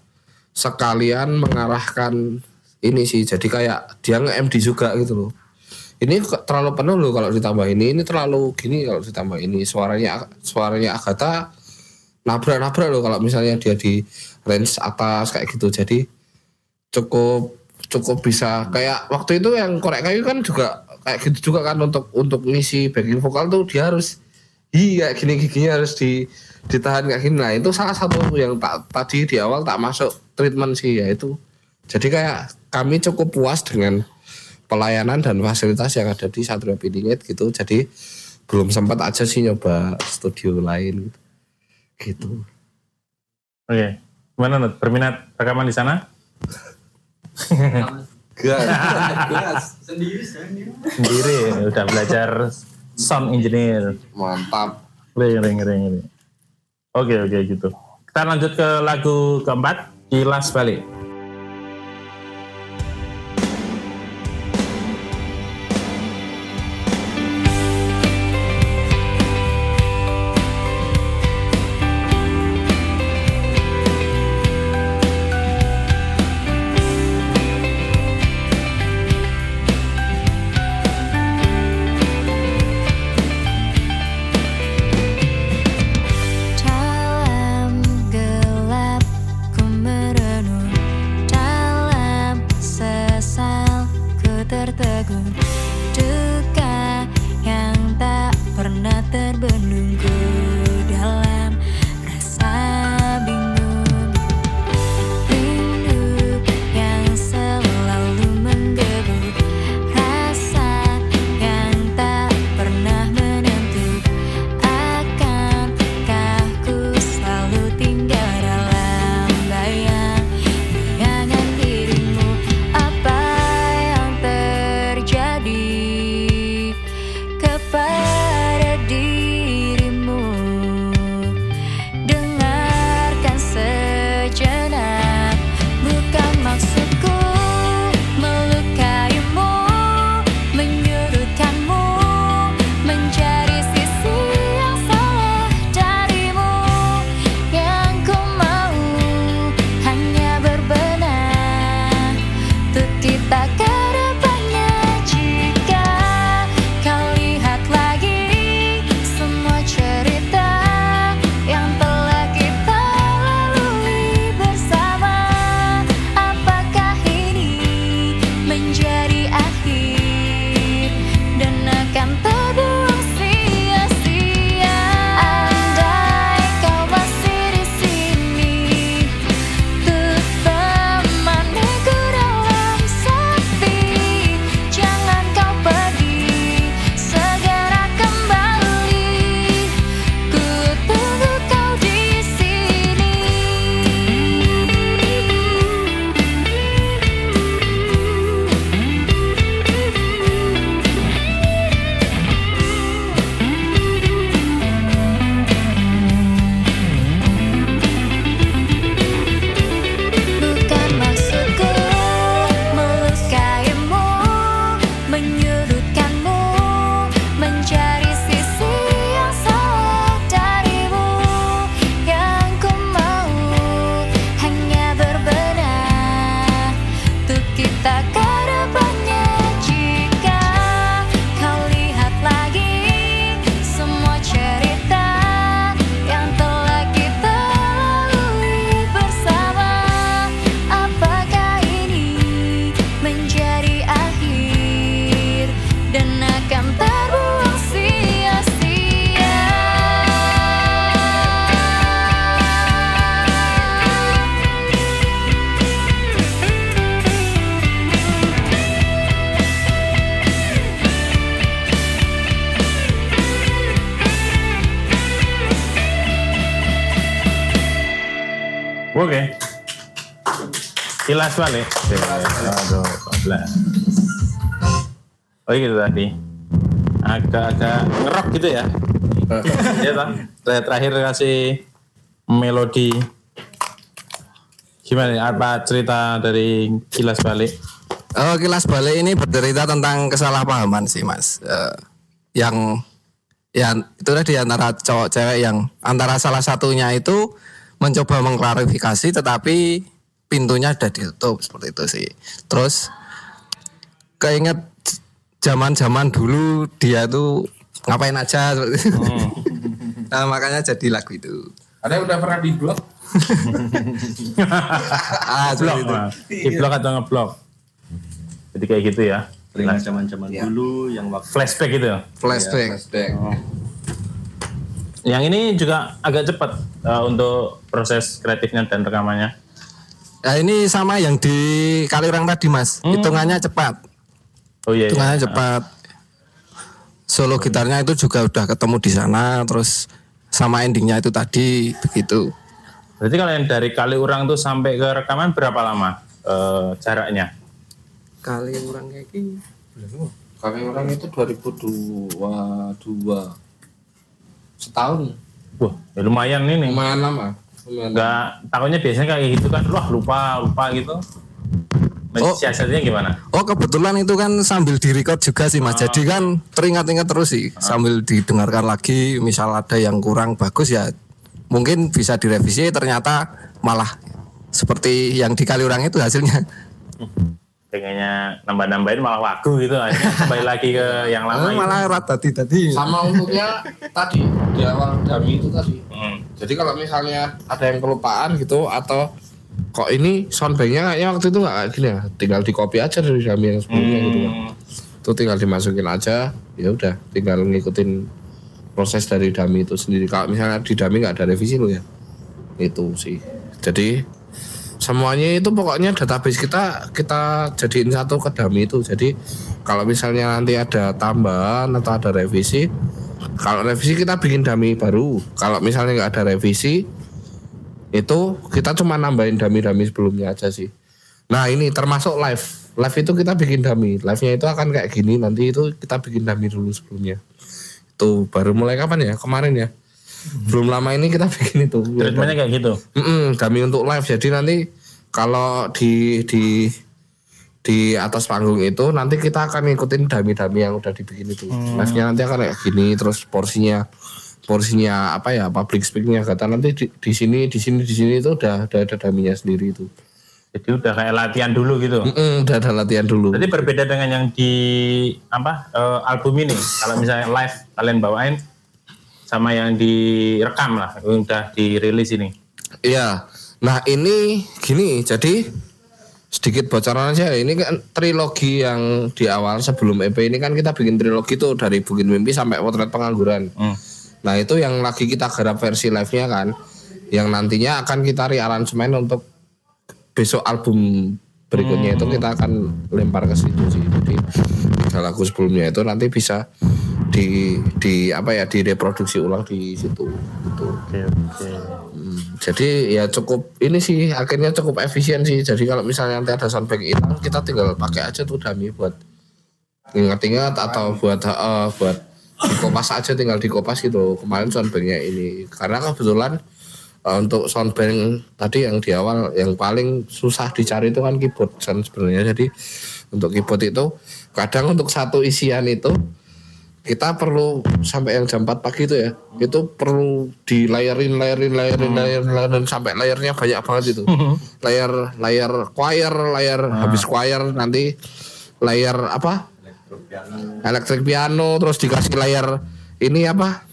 sekalian mengarahkan ini sih. Jadi kayak dia nge-MD juga gitu loh. Ini terlalu penuh loh kalau ditambah ini, ini terlalu gini kalau ditambah ini. Suaranya suaranya Agatha nabrak-nabrak loh kalau misalnya dia di range atas kayak gitu. Jadi cukup cukup bisa kayak waktu itu yang korek kayu kan juga kayak gitu juga kan untuk untuk ngisi backing vokal tuh dia harus iya gini giginya harus di ditahan kayak gini nah itu salah satu yang tak tadi di awal tak masuk treatment sih ya itu jadi kayak kami cukup puas dengan pelayanan dan fasilitas yang ada di Satria Piningit gitu jadi belum sempat aja sih nyoba studio lain gitu gitu Oke. Gimana Nut? Berminat rekaman di sana? <laughs> Sendiri. Udah belajar sound engineer. mantap Ngeri, ngeri, ngeri, ngeri. Oke, oke gitu. Kita lanjut ke lagu keempat, Kilas Balik. 14 balik. Ya? Oh iya, gitu tadi. Agak-agak ngerok gitu ya. <laughs> Iya. Terakhir kasih melodi. Gimana? Apa cerita dari kilas balik? Oh, kilas balik ini bercerita tentang kesalahpahaman sih mas. Uh, yang ya itu di antara cowok cewek yang antara salah satunya itu mencoba mengklarifikasi tetapi pintunya udah ditutup seperti itu sih terus keinget zaman-zaman dulu dia tuh ngapain aja seperti itu. <laughs> nah makanya jadi lagu itu Ada yang udah pernah di blog? <laughs> ah itu Mas. di blok atau ngeblok. Jadi kayak gitu ya. Teringat zaman-zaman dulu yang waktu Flashback gitu. flashback Flashback. Yang ini juga agak cepat eh, untuk proses kreatifnya dan rekamannya. Nah ini sama yang di Kaliurang tadi mas, hitungannya cepat, Oh iya. iya. hitungannya cepat. Solo gitarnya itu juga udah ketemu di sana, terus sama endingnya itu tadi begitu. Berarti kalau yang dari Kaliurang tuh sampai ke rekaman berapa lama eh, jaraknya? Kaliurang kayak gini. Kami orang itu 2022 setahun. Wah, ya lumayan ini. Lumayan lama. Enggak, takutnya biasanya kayak gitu kan, wah lupa, lupa gitu. Oh. Siasatnya gimana? Oh kebetulan itu kan sambil direcord juga sih mas, jadi kan teringat-ingat terus sih sambil didengarkan lagi, misal ada yang kurang bagus ya mungkin bisa direvisi ternyata malah seperti yang di Kaliurang itu hasilnya. Pengennya nambah-nambahin malah wagu gitu, akhirnya kembali lagi ke <laughs> yang lama. Oh, malah rat tadi tadi. Sama untuknya tadi di awal dami itu tadi. Hmm. Jadi kalau misalnya ada yang kelupaan gitu atau kok ini soundbanknya kayaknya waktu itu nggak kayak gini ya, tinggal di copy aja dari dami yang sebelumnya gitu kan. Itu tinggal dimasukin aja, ya udah, tinggal ngikutin proses dari dami itu sendiri. Kalau misalnya di dami nggak ada revisi lo ya, itu sih. Jadi semuanya itu pokoknya database kita kita jadiin satu ke dami itu. Jadi kalau misalnya nanti ada tambahan atau ada revisi, kalau revisi kita bikin dami baru. Kalau misalnya nggak ada revisi, itu kita cuma nambahin dami-dami sebelumnya aja sih. Nah ini termasuk live. Live itu kita bikin dami. Live-nya itu akan kayak gini. Nanti itu kita bikin dami dulu sebelumnya. Itu baru mulai kapan ya? Kemarin ya. Belum lama ini kita <laughs> bikin itu. Treatmentnya kayak gitu. Mm-mm, dami untuk live. Jadi nanti kalau di di di atas panggung itu nanti kita akan ngikutin dami-dami yang udah dibikin itu. Live-nya nanti akan kayak gini terus porsinya porsinya apa ya public speaknya kata nanti di, di sini di sini di sini itu udah udah ada daminya sendiri itu. Jadi udah kayak latihan dulu gitu. Mm-mm, udah ada latihan dulu. Berarti berbeda dengan yang di apa eh, album ini. Kalau misalnya live kalian bawain sama yang direkam lah, udah dirilis ini. Iya. Nah ini gini, jadi sedikit bocoran aja. Ini kan trilogi yang di awal sebelum EP ini kan kita bikin trilogi tuh dari Bukit Mimpi sampai Potret Pengangguran. Hmm. Nah itu yang lagi kita garap versi live-nya kan, yang nantinya akan kita rearansemen untuk besok album berikutnya itu kita akan lempar ke situ sih. Jadi tiga lagu sebelumnya itu nanti bisa di di apa ya direproduksi ulang di situ gitu. Oke, oke. Hmm, Jadi ya cukup ini sih akhirnya cukup efisien sih. Jadi kalau misalnya nanti ada soundbank hilang, kita tinggal pakai aja tuh dummy buat ingat-ingat atau buat eh, buat dikopas aja tinggal dikopas gitu. Kemarin soundbanknya ini karena kebetulan eh, untuk soundbank tadi yang di awal yang paling susah dicari itu kan keyboard kan sebenarnya. Jadi untuk keyboard itu kadang untuk satu isian itu kita perlu sampai yang jam 4 pagi itu ya itu perlu di layerin layerin layerin layerin, layerin sampai layarnya banyak banget itu. Layar layar choir layar habis choir nanti layar apa? Elektrik piano. Terus dikasih layar ini apa?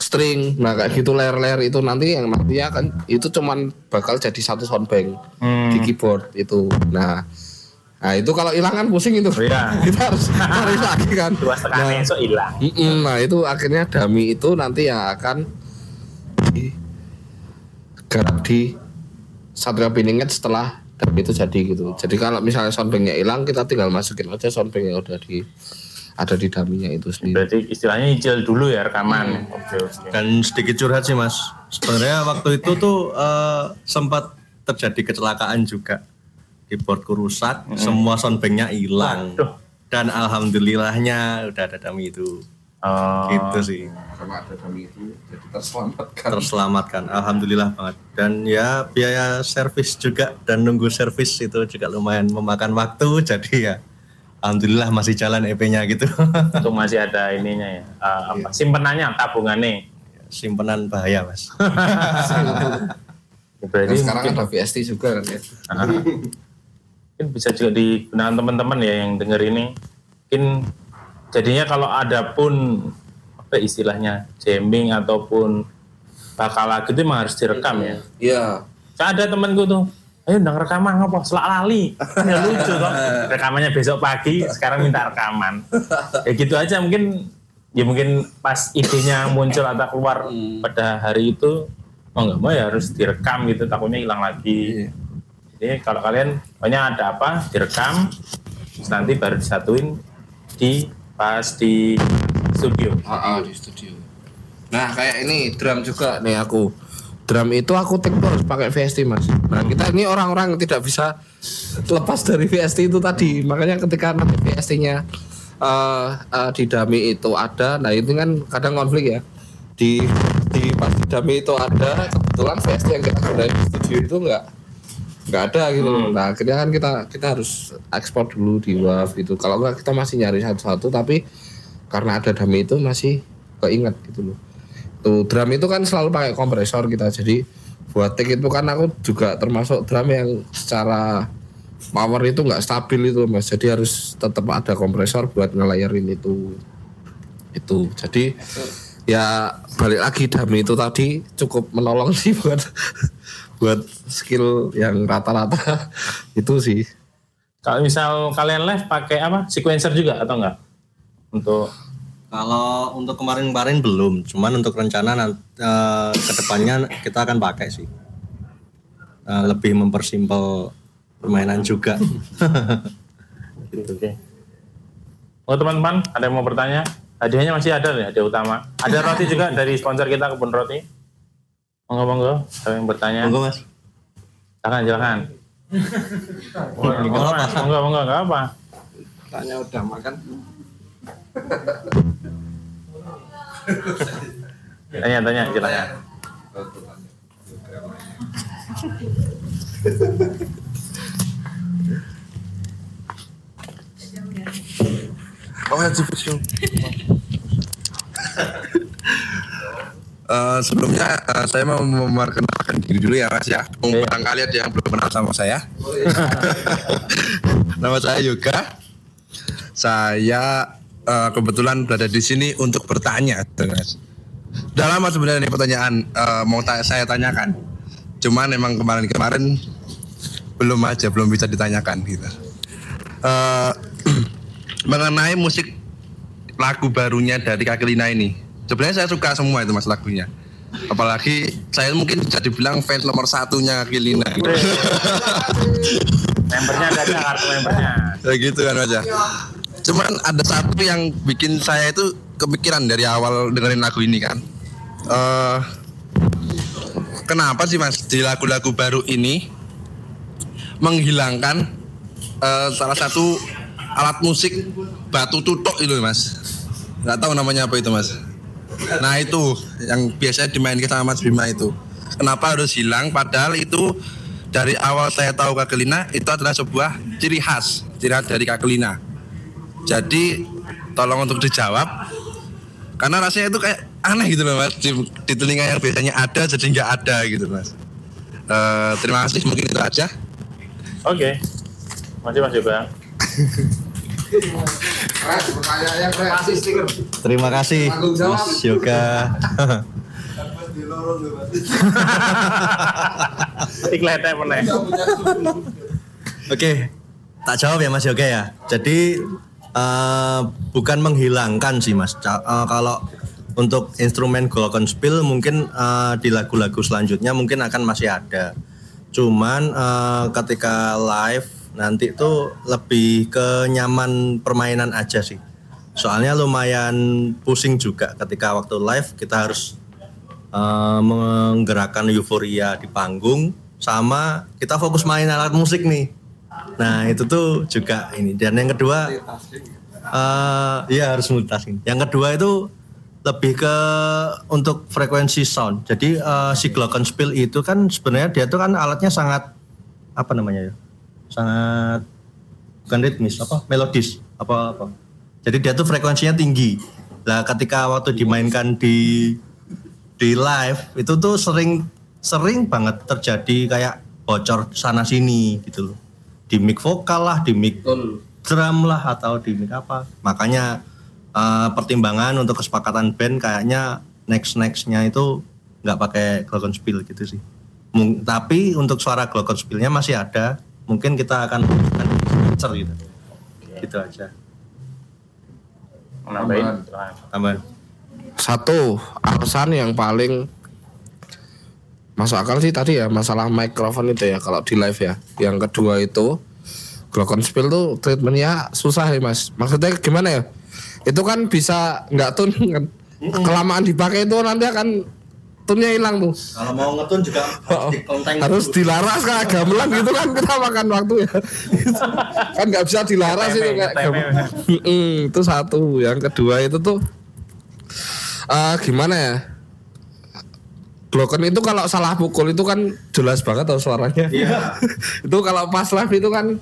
String. Nah kayak gitu layar-layar itu nanti yang nantinya kan itu cuman bakal jadi satu soundbank di keyboard itu. Nah nah itu kalau hilang kan pusing itu iya. <laughs> kita harus cari lagi kan Dua setengah Nah, esok hilang. Nah itu akhirnya dami itu nanti yang akan di garap di Satria Pininget setelah dami itu jadi gitu. Jadi kalau misalnya soundbanknya hilang kita tinggal masukin aja soundbank yang udah di ada di daminya itu sendiri. Berarti istilahnya nyicil dulu ya rekaman. Oke, oke. Dan sedikit curhat sih mas, sebenarnya waktu itu tuh eh, sempat terjadi kecelakaan juga. Keyboardku rusak, semua soundbanknya hilang. Waduh. Dan alhamdulillahnya udah ada dami itu. Oh, Gitu sih. Karena ada dami itu jadi terselamatkan. Terselamatkan, alhamdulillah banget. Dan ya biaya servis juga dan nunggu servis itu juga lumayan memakan waktu. <laughs> Jadi ya alhamdulillah masih jalan EP-nya gitu. <laughs> Untuk masih ada ininya ya. eh, apa simpenannya, tabungannya. Simpenan bahaya, Mas. <laughs> Berarti sekarang mungkin, ada VST juga kan ya. Mungkin bisa juga digunakan teman-teman ya yang denger ini. Mungkin jadinya kalau ada pun apa istilahnya jamming ataupun bakal lagu itu emang harus direkam ya. Iya. Kan ada temanku tuh, ayo ndang rekaman apa? Selak lali. ya lucu toh. Rekamannya besok pagi, sekarang minta rekaman. Ya gitu aja mungkin ya mungkin pas idenya muncul atau keluar pada hari itu mau nggak mau ya harus direkam gitu takutnya hilang lagi. Jadi kalau kalian pokoknya ada apa direkam nanti baru disatuin di pas di studio. Ah, ah, di studio. Nah kayak ini drum juga nih aku. Drum itu aku take harus pakai VST mas. Nah kita ini orang-orang tidak bisa lepas dari VST itu tadi. Makanya ketika nanti VST-nya eh eh, di dummy itu ada, nah itu kan kadang konflik ya. Di di pas di itu ada, kebetulan VST yang kita gunain di studio itu enggak nggak ada gitu loh. Nah akhirnya kan kita kita harus ekspor dulu di WAV gitu. Kalau enggak kita masih nyari satu-satu tapi karena ada dummy itu masih keinget gitu loh. Tuh drum itu kan selalu pakai kompresor kita jadi buat take itu kan aku juga termasuk drum yang secara power itu nggak stabil itu mas jadi harus tetap ada kompresor buat ngelayarin itu itu jadi ya balik lagi dummy itu tadi cukup menolong sih buat buat skill yang rata-rata <laughs> itu sih Kalau misal kalian live pakai apa? Sequencer juga atau enggak? Untuk Kalau untuk kemarin-kemarin belum, cuman untuk rencana nanti eh, ke depannya kita akan pakai sih. Eh, lebih mempersimpel permainan juga. <laughs> gitu oke. Oh teman-teman, ada yang mau bertanya? Hadiahnya masih ada nih, hadiah utama. Ada roti juga dari sponsor kita kebun roti. Monggo monggo, ada yang bertanya? Monggo mas. Silakan silakan. Monggo mas, monggo monggo nggak apa. tanya udah makan Tanya tanya silakan. Oh ya Eh, sebelumnya eh, saya mau memperkenalkan diri dulu ya Mas ya. Mungkin barangkali ada yang belum kenal sama saya. <laughs> Nama saya Yoga. Saya eh, kebetulan berada di sini untuk bertanya, Mas. Udah lama sebenarnya ini pertanyaan eh, mau ta- saya tanyakan. Cuman emang kemarin-kemarin belum aja, belum bisa ditanyakan gitu. Eh, <clears throat> mengenai musik lagu barunya dari Kak Lina ini. Sebenarnya saya suka semua itu mas lagunya. Apalagi saya mungkin bisa dibilang fans nomor satunya Kak Lina. Membernya ada aja kartu membernya. Ya gitu kan mas ya. Cuman ada satu yang bikin saya itu kepikiran dari awal dengerin lagu ini kan. Eh kenapa sih mas di lagu-lagu baru ini menghilangkan eh, salah satu alat musik batu tutuk itu mas nggak tahu namanya apa itu mas nah itu yang biasanya dimainkan sama mas Bima itu. Kenapa harus hilang? Padahal itu dari awal saya tahu Kakelina itu adalah sebuah ciri khas ciri khas dari Kakelina jadi tolong untuk dijawab. Karena rasanya itu kayak aneh gitu loh mas. Di, di telinga yang biasanya ada jadi nggak ada gitu mas. Eh, terima kasih. Mungkin itu aja. Oke. Masih Mas <laughs> Yoga. pertanyaannya stiker Terima kasih. Mas Yoga. <laughs> Ikletnya meneh. Oke, tak jawab ya Mas Yoga ya. Jadi eh, bukan menghilangkan sih Mas. Eh, kalau untuk instrumen glockenspiel mungkin eh, di lagu-lagu selanjutnya mungkin akan masih ada. Cuman eh, ketika live nanti tuh lebih ke nyaman permainan aja sih. Soalnya lumayan pusing juga ketika waktu live kita harus eh, menggerakkan euforia di panggung sama kita fokus main alat musik nih. Nah itu tuh juga ini dan yang kedua eh iya harus multitasking. Yang kedua itu lebih ke untuk frekuensi sound. Jadi eh, si glockenspiel itu kan sebenarnya dia tuh kan alatnya sangat apa namanya ya? Sangat bukan ritmis apa melodis apa apa. Jadi dia tuh frekuensinya tinggi. Lah ketika waktu dimainkan di di live itu tuh sering sering banget terjadi kayak bocor sana sini gitu loh. Di mic vokal lah di mic drum lah atau di mic apa. Makanya eh, pertimbangan untuk kesepakatan band kayaknya next nextnya itu nggak pakai glockenspiel gitu sih. Mung- tapi untuk suara glockenspielnya masih ada mungkin kita akan menggunakan signature gitu gitu aja Nambahin. tambahan Satu alasan yang paling masuk akal sih tadi ya masalah mikrofon itu ya kalau di live ya. Yang kedua itu glockenspiel tuh treatmentnya susah ya mas. Maksudnya gimana ya? Itu kan bisa nggak kan. Kelamaan dipakai itu nanti akan tunnya hilang tuh. kalau mau ngetun juga harus harus dilaras kayak gamelan gitu kan kita makan waktu ya. <laughs> Kan nggak bisa dilaras itu kayak itu satu. Yang kedua itu tuh eh gimana ya? Glocken itu kalau salah pukul itu kan jelas banget tau suaranya. <laughs> Itu kalau pas live itu kan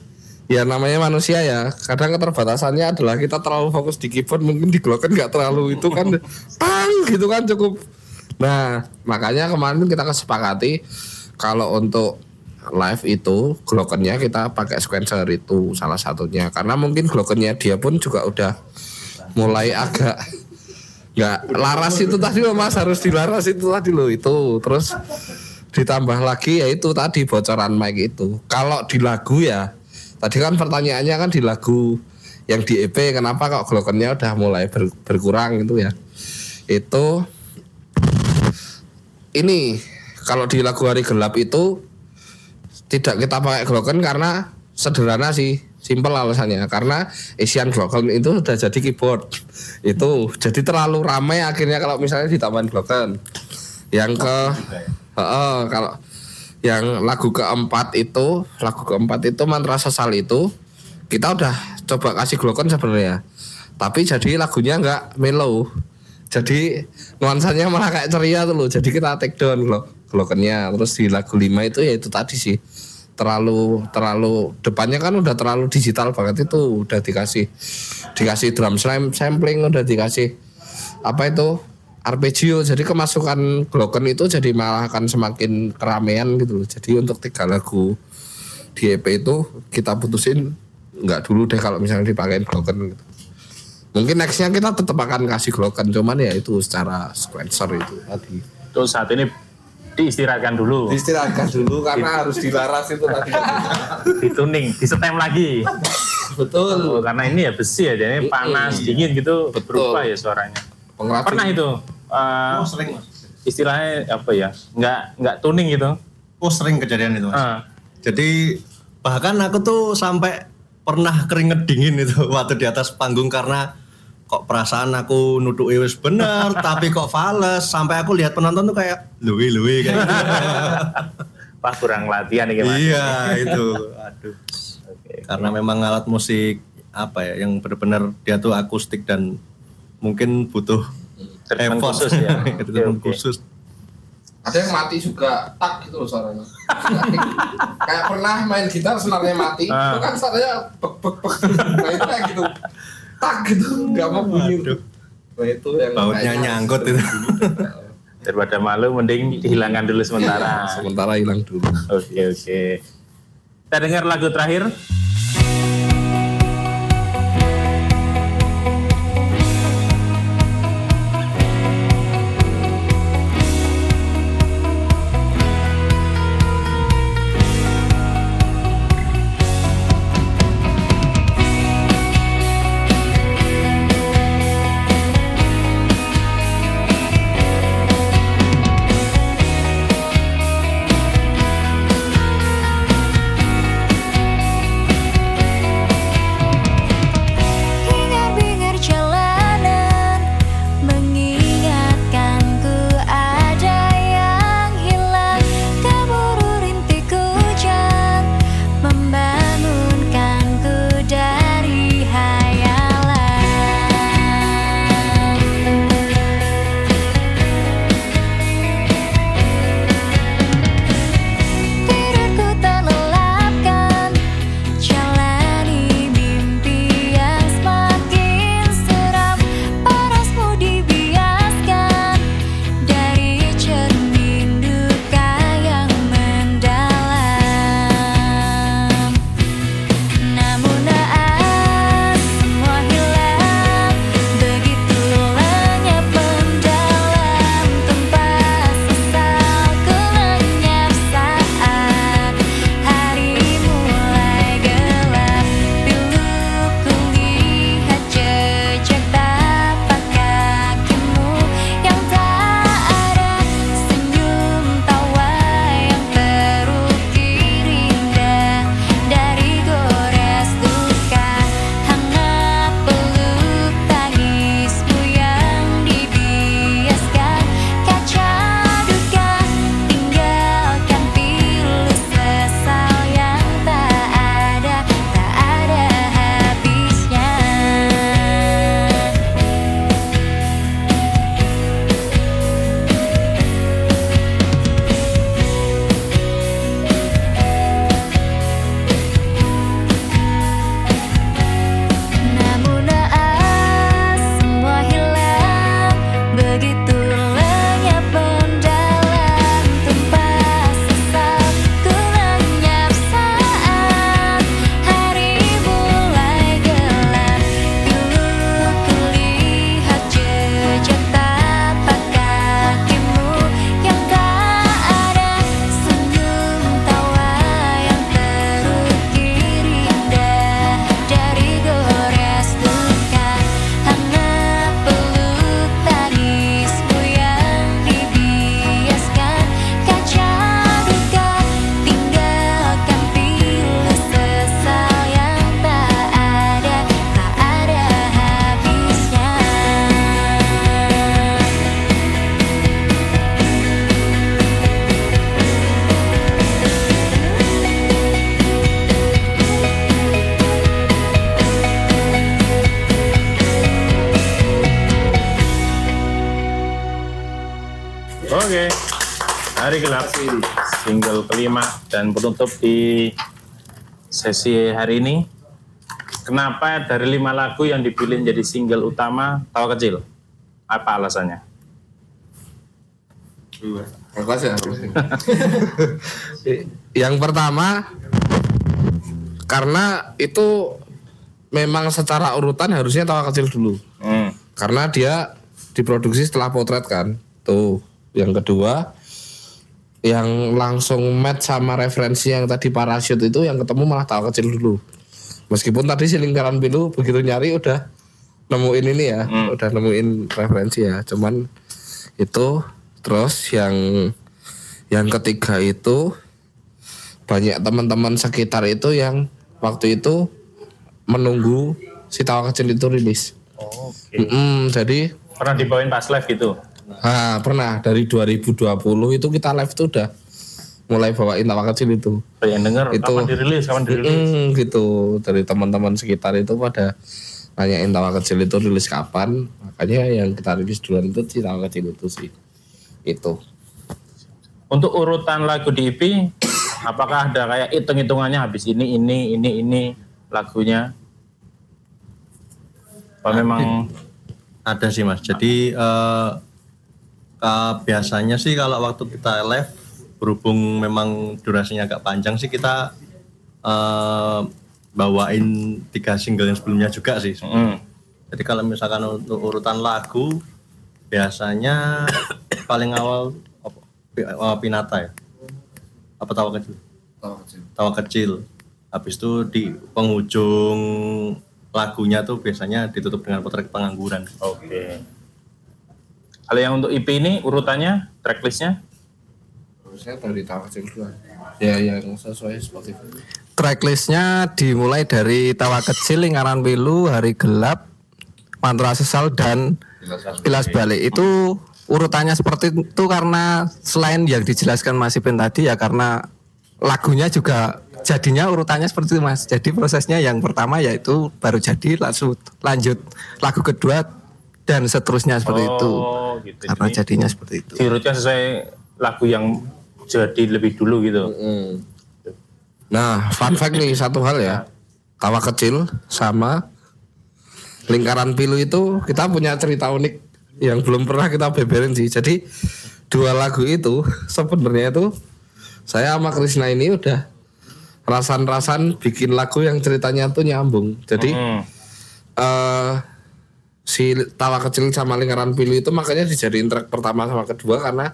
ya namanya manusia ya. Kadang keterbatasannya adalah kita terlalu fokus di keyboard mungkin di Glocken nggak terlalu itu kan. <laughs> Pang gitu kan cukup nah makanya kemarin kita kesepakati kalau untuk live itu Glockennya kita pakai sequencer itu salah satunya. Karena mungkin Glockennya dia pun juga udah mulai agak nggak laras itu tadi loh mas. Harus dilaras itu tadi loh itu. Terus ditambah lagi ya itu tadi bocoran mic itu. Kalau di lagu ya tadi kan pertanyaannya kan di lagu yang di EP kenapa kok Glockennya udah mulai ber- berkurang gitu ya? Itu ini kalau di lagu hari gelap itu tidak kita pakai Glocken karena sederhana sih simple alasannya. Karena isian Glocken itu udah jadi keyboard. Itu jadi terlalu ramai akhirnya kalau misalnya ditambahin Glocken. Yang ke Heeh, kalau yang lagu keempat itu lagu keempat itu mantra sesal itu kita udah coba kasih Glocken sebenarnya. Tapi jadi lagunya nggak mellow. Jadi nuansanya malah kayak ceria tuh loh. Jadi kita take down loh Glockennya terus di lagu 5 itu ya itu tadi sih. Terlalu terlalu depannya kan udah terlalu digital banget itu. Udah dikasih dikasih drum slam sampling udah dikasih apa itu arpeggio. Jadi kemasukan Glocken itu jadi malah akan semakin keramaian gitu loh. Jadi untuk tiga lagu di EP itu kita putusin nggak dulu deh kalau misalnya dipakein Glocken gitu mungkin nextnya kita tetap akan kasih Glocken cuman ya itu secara sequencer itu tadi Terus saat ini diistirahatkan dulu, istirahatkan dulu karena harus dilaras itu tadi <laughs> dituning, disetem lagi. betul Oh, karena ini ya besi ya, jadi panas, dingin gitu Betul. berubah ya suaranya. Pengrajin. Pernah itu eh, oh sering mas istilahnya apa ya? Nggak nggak tuning gitu. oh sering kejadian itu mas Ah. Jadi bahkan aku tuh sampai pernah keringet dingin itu <laughs> waktu di atas panggung karena kok perasaan aku nuduh wis bener <laughs> tapi kok fales sampai aku lihat penonton tuh kayak luwe luwe kayak gitu. <laughs> Wah kurang latihan gimana? iya itu aduh karena memang alat musik apa ya yang benar-benar dia tuh akustik dan mungkin butuh effort. khusus ya. Oke, oke. khusus ada yang mati juga. Tak gitu loh suaranya. <laughs> Kayak pernah main gitar senarnya mati. Ah. itu kan suaranya bek bek bek. Nah itu kayak gitu. Tak gitu. Nggak mau bunyi nah itu yang bautnya nyangkut itu. <laughs> Daripada malu, mending dihilangkan dulu sementara. sementara hilang dulu. Oke oke. Kita dengar lagu terakhir. Dan penutup di sesi hari ini. Kenapa dari lima lagu yang dipilih jadi single utama Tawa Kecil? Apa alasannya? Makasih ya. <laughs> yang pertama karena itu memang secara urutan harusnya tawa kecil dulu. Hmm. Karena dia diproduksi setelah potret kan. Tuh. Yang kedua yang langsung match sama referensi yang tadi parachute itu yang ketemu malah tawa kecil dulu. Meskipun tadi si lingkaran biru begitu nyari udah nemuin ini ya, udah nemuin referensi ya. Cuman itu terus yang yang ketiga itu banyak teman-teman sekitar itu yang waktu itu menunggu si tawa kecil itu rilis. Oke. Mm-mm, jadi Pernah dibawain pas live gitu? Ah, pernah dari 2020 itu kita live tuh udah mulai bawain tawa kecil itu. Yang denger Itu. kapan dirilis, kapan dirilis? Mm, gitu dari teman-teman sekitar itu pada nanyain tawa kecil itu rilis kapan. Makanya yang kita rilis duluan itu si tawa kecil itu sih. Itu. Untuk urutan lagu di EP, apakah ada kayak hitung-hitungannya habis ini, ini, ini, ini lagunya? Apa memang Ada sih mas. Jadi eh, eh, biasanya sih kalau waktu kita live berhubung memang durasinya agak panjang sih kita eh, bawain tiga single yang sebelumnya juga sih. Hmm. Jadi kalau misalkan untuk urutan lagu biasanya paling awal eh, Pinata ya. Apa tawa kecil? Tawa kecil. Habis itu di penghujung lagunya tuh biasanya ditutup dengan potret pengangguran. Oke. Kalau yang untuk EP ini urutannya, tracklistnya? Harusnya dari tawa kecil duluan. Ya yang sesuai Spotify. Tracklistnya dimulai dari Tawa Kecil, Lingkaran Pilu, Hari Gelap, Mantra Sesal, dan Kilas Balik. Itu urutannya seperti itu karena selain yang dijelaskan Mas Ipin tadi ya karena lagunya juga jadinya urutannya seperti itu Mas. Jadi prosesnya yang pertama yaitu baru jadi langsung lanjut lagu kedua dan seterusnya seperti itu. Oh, gitu. Karena Jadi jadinya seperti itu. diurutkan sesuai lagu yang jadi lebih dulu gitu. Nah, fun fact nih <laughs> satu hal ya. Tawa kecil sama lingkaran pilu itu kita punya cerita unik yang belum pernah kita beberin sih. Jadi dua lagu itu sebenarnya itu saya sama Krisna ini udah rasan-rasan bikin lagu yang ceritanya tuh nyambung. Jadi Hmm. eh si tawa kecil sama lingkaran pilu itu makanya dijadiin track pertama sama kedua karena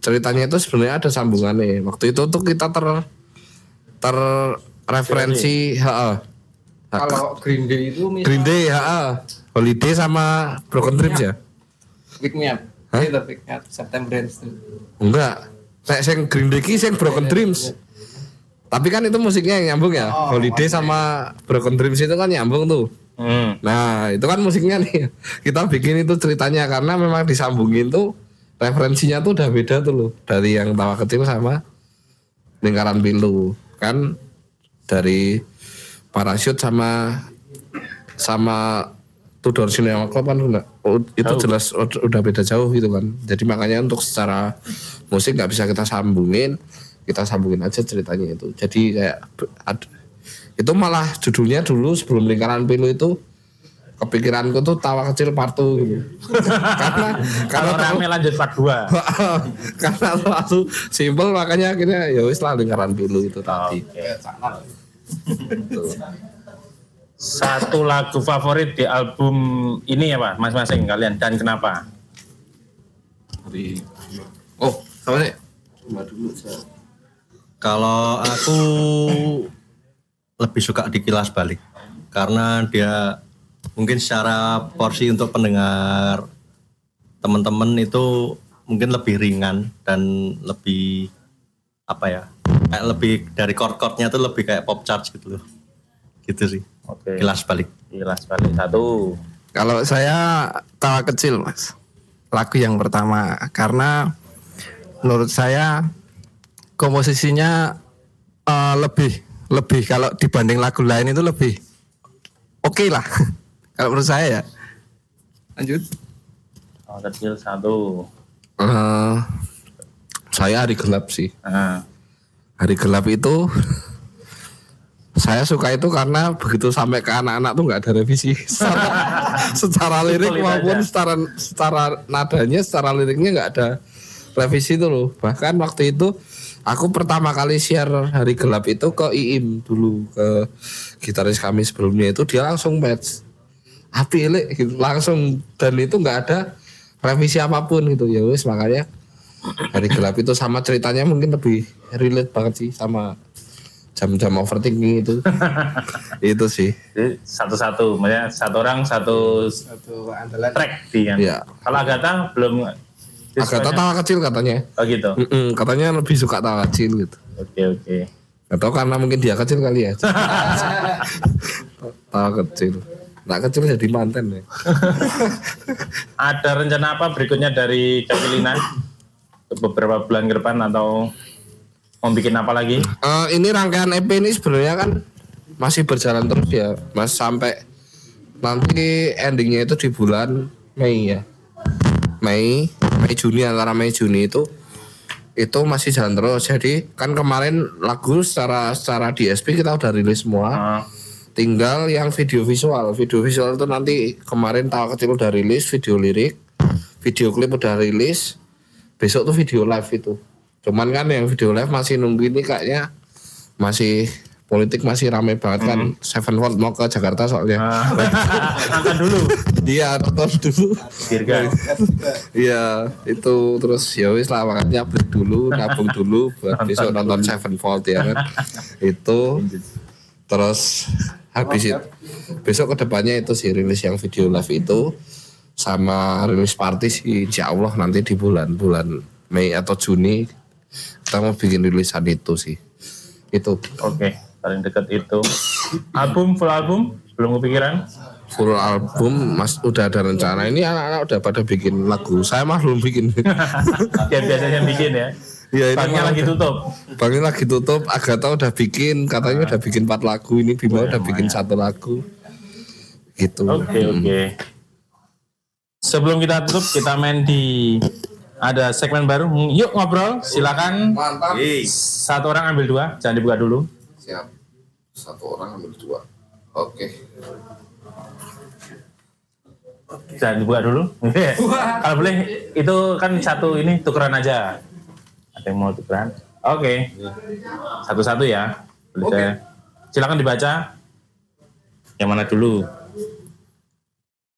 ceritanya itu sebenarnya ada sambungannya. Waktu itu tuh kita ter terreferensi heeh. Kalau Green Day itu Green Day heeh. Holiday sama Broken Dreams ya? Pick Me Up. Hah? Itu Pick Me Up September Enggak. Nek sing Green Day ki sing Broken Dreams. Tapi kan itu musiknya yang nyambung ya. Holiday sama Broken Dreams itu kan nyambung tuh. Hmm. Nah, itu kan musiknya nih. <laughs> Kita bikin itu ceritanya karena memang disambungin tuh referensinya tuh udah beda tuh loh. Dari yang tawa kecil sama lingkaran pilu. Kan dari parachute sama sama Tudor Cinema Club kan udah, itu jelas ud- udah beda jauh gitu kan. Jadi makanya untuk secara musik nggak bisa kita sambungin, kita sambungin aja ceritanya itu. Jadi kayak itu malah judulnya dulu sebelum lingkaran pilu itu kepikiranku tuh tawa kecil partu gitu. <laughs> karena Kalau karena rame lanjut part 2. <laughs> karena <laughs> terlalu simpel makanya akhirnya ya wis lah lingkaran pilu itu tadi. Satu lagu favorit di album ini ya Pak, masing-masing kalian dan kenapa? Oh, sama saya. Kalau aku lebih suka di kilas balik. Karena dia mungkin secara porsi untuk pendengar teman-teman itu mungkin lebih ringan dan lebih apa ya kayak lebih dari chord-chordnya tuh lebih kayak pop charts gitu loh. Gitu sih Oke. kilas balik. Kilas balik satu. Kalau saya tawa kecil mas, lagu yang pertama. Karena menurut saya komposisinya eh, lebih lebih kalau dibanding lagu lain itu lebih oke lah <laughs> kalau menurut saya ya. Lanjut. Oh, kecil satu. Eh, saya hari gelap sih. Ah. Hari gelap itu saya suka itu karena begitu sampai ke anak-anak tuh nggak ada revisi <laughs> secara, secara lirik maupun aja. secara secara nadanya, secara liriknya nggak ada revisi itu loh. Bahkan waktu itu aku pertama kali share hari gelap itu ke Iim dulu ke gitaris kami sebelumnya itu dia langsung match api Lek, gitu. langsung dan itu nggak ada revisi apa pun gitu ya wes makanya hari gelap itu sama ceritanya mungkin lebih relate banget sih sama jam-jam overthinking itu <laughs> itu sih satu-satu, maksudnya satu orang satu satu andalan track di kan. Iya. Kalau Agatha belum Agatha tawa kecil katanya Oh gitu. Mm-mm, katanya lebih suka tawa kecil gitu Oke oke. atau karena mungkin dia kecil kali ya <laughs> tawa kecil Nah kecil jadi mantan ya <laughs> Ada rencana apa berikutnya dari Kakilina? Beberapa bulan ke depan atau mau bikin apa lagi? Eh, ini rangkaian EP ini sebenarnya kan masih berjalan terus ya, Mas sampai nanti endingnya itu di bulan Mei ya. Mei, Mei Juni antara Mei Juni itu itu masih jalan terus. Jadi kan kemarin lagu secara secara DSP kita udah rilis semua. Ah, Tinggal yang video visual. Video visual itu nanti kemarin tahu kecil udah rilis video lirik, video klip udah rilis. Besok tuh video live itu. Cuman kan yang video live masih nunggu ini kayaknya masih politik masih rame banget kan. Sevenfold mau ke Jakarta soalnya. ah. Angkat dulu. Dia nonton dulu. Iya, itu terus ya wis lah makanya break dulu, nabung dulu buat besok nonton Sevenfold ya kan. itu terus habis itu besok ke depannya itu sih rilis yang video live itu sama rilis party sih insya Allah nanti di bulan bulan Mei atau Juni kita mau bikin rilisan itu sih itu Oke, paling dekat itu. Album full album belum kepikiran? full album mas udah ada rencana ini anak-anak udah pada bikin lagu saya mah belum bikin <laughs> Ya biasanya bikin ya. Iya, ini Banknya lagi tutup. Bang ini lagi tutup, Agatha udah bikin, katanya udah bikin empat lagu, ini Bima udah bikin satu lagu. Gitu. Oke oke. Sebelum kita tutup, kita main di ada segmen baru. Yuk ngobrol, silakan. Mantap. Satu orang ambil dua, jangan dibuka dulu. Siap. Satu orang ambil dua. Oke. Jangan dibuka dulu. <laughs> Kalau boleh, itu kan satu ini tukeran aja. Ada yang mau tukeran? Oke. Satu-satu ya. Boleh Oke. saya- Silakan dibaca. Yang mana dulu?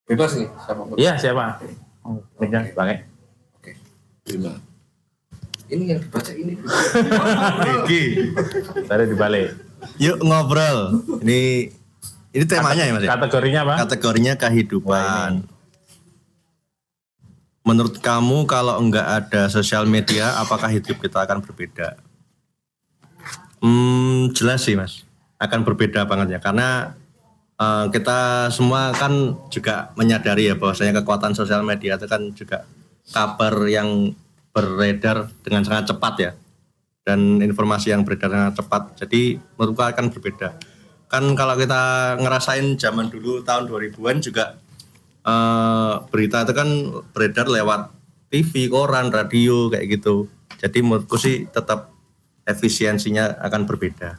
Bebas nih, siapa? Iya siapa? Oh, Mic-nya dipakai. Oke. Bima. Ini yang dibaca ini. Tadi dibalik. Yuk ngobrol. Ini ini temanya ya Mas. ya? Kategorinya apa? Kategorinya kehidupan. Menurut kamu kalau enggak ada sosial media, apakah hidup kita akan berbeda? Hmm, jelas sih mas, akan berbeda banget ya. Karena eh, kita semua kan juga menyadari ya bahwasanya kekuatan sosial media itu kan juga kabar yang beredar dengan sangat cepat ya dan informasi yang beredar sangat cepat. Jadi menurutku akan berbeda. Kan kalau kita ngerasain zaman dulu tahun 2000-an juga eh, berita itu kan beredar lewat TV, koran, radio kayak gitu. Jadi menurutku sih tetap efisiensinya akan berbeda.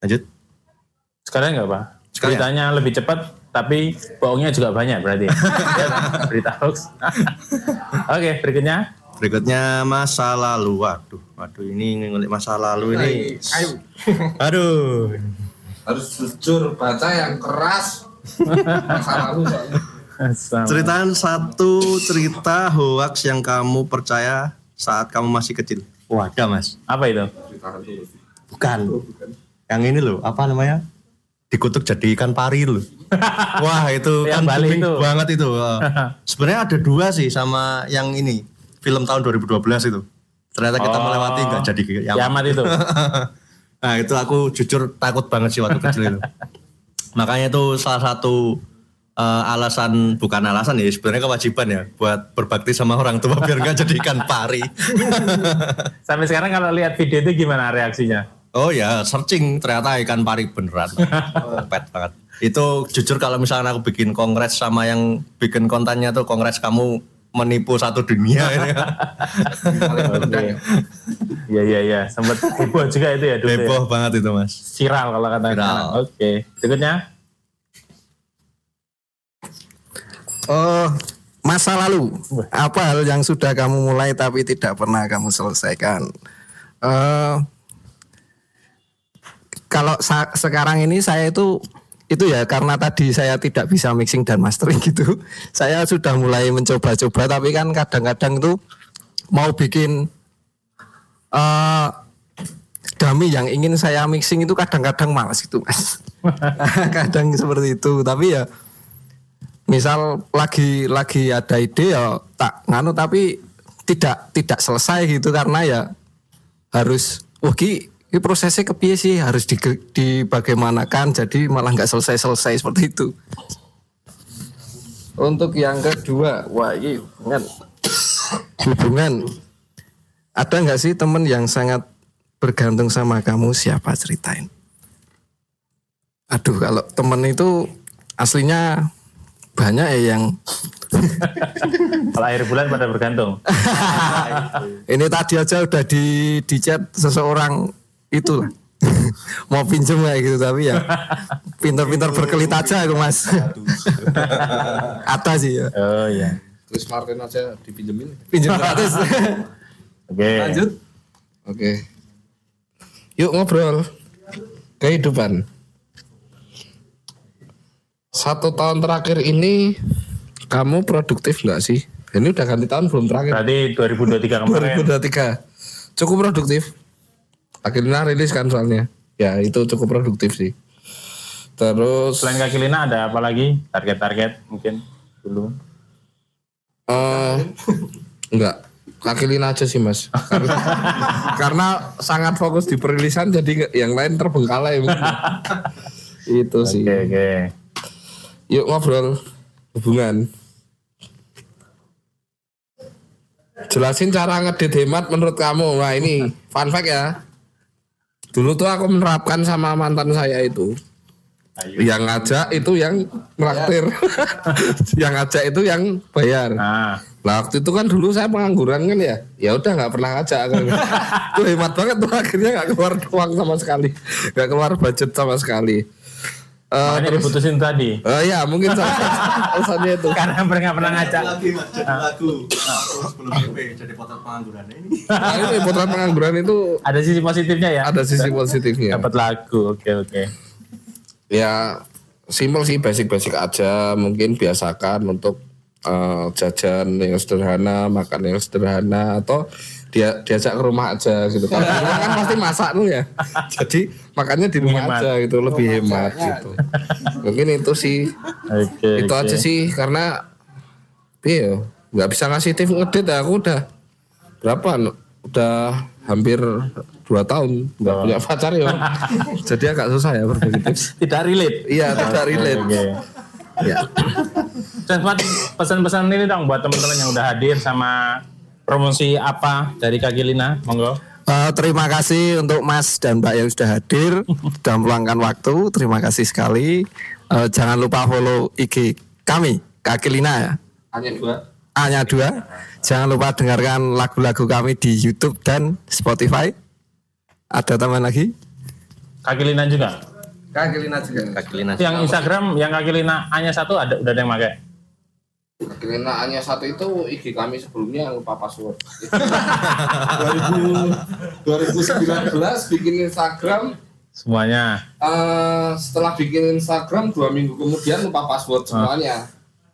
Lanjut. Sekarang nggak pak? Sekalian. Beritanya lebih cepat, tapi bohongnya juga banyak berarti. Ya, <laughs> berita hoax. Oke, berikutnya. Berikutnya masa lalu. Waduh, waduh ini ngulik masa lalu ini. Aduh. <laughs> Harus jujur, baca yang keras. Masa lalu soalnya. Ceritain satu cerita hoax yang kamu percaya saat kamu masih kecil. Wadah mas. Apa itu? Bukan. Yang ini loh, apa namanya? Dikutuk jadi ikan pari loh. Wah itu Yang kan Bali booming itu. banget itu. <laughs> Sebenarnya ada dua sih sama yang ini. Film tahun 2012 itu. Ternyata kita Oh. melewati nggak jadi kiamat. Kiamat itu. <laughs> nah itu aku jujur takut banget sih waktu kecil itu. Makanya itu salah satu eh, alasan bukan alasan ya sebenarnya kewajiban ya buat berbakti sama orang tua biar nggak jadi ikan pari. <laughs> Sampai sekarang kalau lihat video itu gimana reaksinya? Oh ya, searching ternyata ikan pari beneran. <laughs> Pet banget. Itu jujur kalau misalnya aku bikin kongres sama yang bikin kontennya tuh kongres kamu menipu satu dunia ini. Oke. Iya iya iya, sempat heboh juga itu ya dulu. ya. Heboh banget itu mas. Viral kalau kata Viral. Oke. Berikutnya Oh, masa lalu. Apa hal yang sudah kamu mulai tapi tidak pernah kamu selesaikan? Eh, kalau sa- sekarang ini saya itu itu ya karena tadi saya tidak bisa mixing dan mastering <laughs> gitu. Saya sudah mulai mencoba-coba tapi kan kadang-kadang itu mau bikin eh dummy yang ingin saya mixing itu kadang-kadang malas gitu mas. <laughs> kadang seperti itu tapi ya misal lagi lagi ada ide ya tak nganu tapi tidak tidak selesai gitu karena ya harus wah ki ini prosesnya kepiye sih? Harus di, dibagaimanakan jadi malah nggak selesai selesai seperti itu. Untuk yang kedua wah ini hubungan. Hubungan. Ada nggak sih temen yang sangat bergantung sama kamu? Siapa ceritain? Aduh kalau temen itu aslinya banyak ya yang kalau akhir bulan pada bergantung. <laughs> ini tadi aja udah di di chat seseorang itulah <laughs> mau pinjem kayak gitu tapi ya pintar-pintar berkelit aja aku mas <laughs> ada sih ya Oh iya. Chris Martin aja dipinjemin. pinjam <laughs> gratis Oke. lanjut Oke. Yuk ngobrol. Kehidupan. Satu tahun terakhir ini kamu produktif nggak sih? Ini udah ganti tahun belum terakhir. Berarti 2023 kemarin. 2023. Cukup produktif. Akhirnya rilis kan soalnya. Ya itu cukup produktif sih. Terus Selain kaki lina ada apa lagi? Target-target mungkin dulu. eh enggak kaki lina aja sih mas karena, <laughs> karena sangat fokus di perilisan jadi yang lain terbengkalai mungkin. itu sih Oke oke. yuk ngobrol hubungan jelasin cara ngedit hemat menurut kamu nah ini fun fact ya dulu tuh aku menerapkan sama mantan saya itu. Yang ngajak itu yang traktir <laughs> yang ngajak itu yang bayar. Nah, Nah waktu itu kan dulu saya pengangguran kan ya, ya udah nggak pernah ngajak. Kan. <laughs> Tuh hemat banget tuh akhirnya nggak keluar uang sama sekali, nggak keluar budget sama sekali. Eh makanya terus, diputusin tadi. eh ya mungkin salah satu alasannya itu. <laughs> Karena mereka pernah ngajak. lagu sebelum DP jadi potret pengangguran ini. Nah, ini potret pengangguran itu Ada sisi positifnya ya. ada sisi positifnya. Dapat lagu. Oke oke. Ya simpel sih basic-basic aja, mungkin biasakan untuk eh, jajan yang sederhana, makan yang sederhana atau dia diajak ke rumah aja gitu. Kalau di rumah kan pasti masak tuh ya. <laughs> Jadi makannya di rumah Hemat. aja gitu, lebih hemat gitu. Mungkin itu sih. Oke. itu oke. aja sih karena iya nggak bisa ngasih tips ngedit ya, aku udah berapa udah hampir dua tahun nggak punya pacar ya <laughs> jadi agak susah ya berbagi tips Tidak relate. iya tidak relate Oke. ya pesan-pesan ini dong buat teman-teman yang udah hadir sama promosi apa dari Kaki Lina, monggo. Eh, terima kasih untuk Mas dan Mbak yang sudah hadir <laughs> sudah meluangkan waktu. Terima kasih sekali. Eh, jangan lupa follow IG kami Kaki Lina ya. Hanya dua. Hanya dua. Jangan lupa dengarkan lagu-lagu kami di YouTube dan Spotify. Ada teman lagi? Kaki Lina juga. kaki lina juga. Kaki lina. Yang Instagram yang Kaki Lina hanya satu ada udah ada yang pakai. Lina hanya satu itu IG kami sebelumnya yang lupa password 2019 bikin Instagram Semuanya. Eh, setelah bikin Instagram dua minggu kemudian lupa password semuanya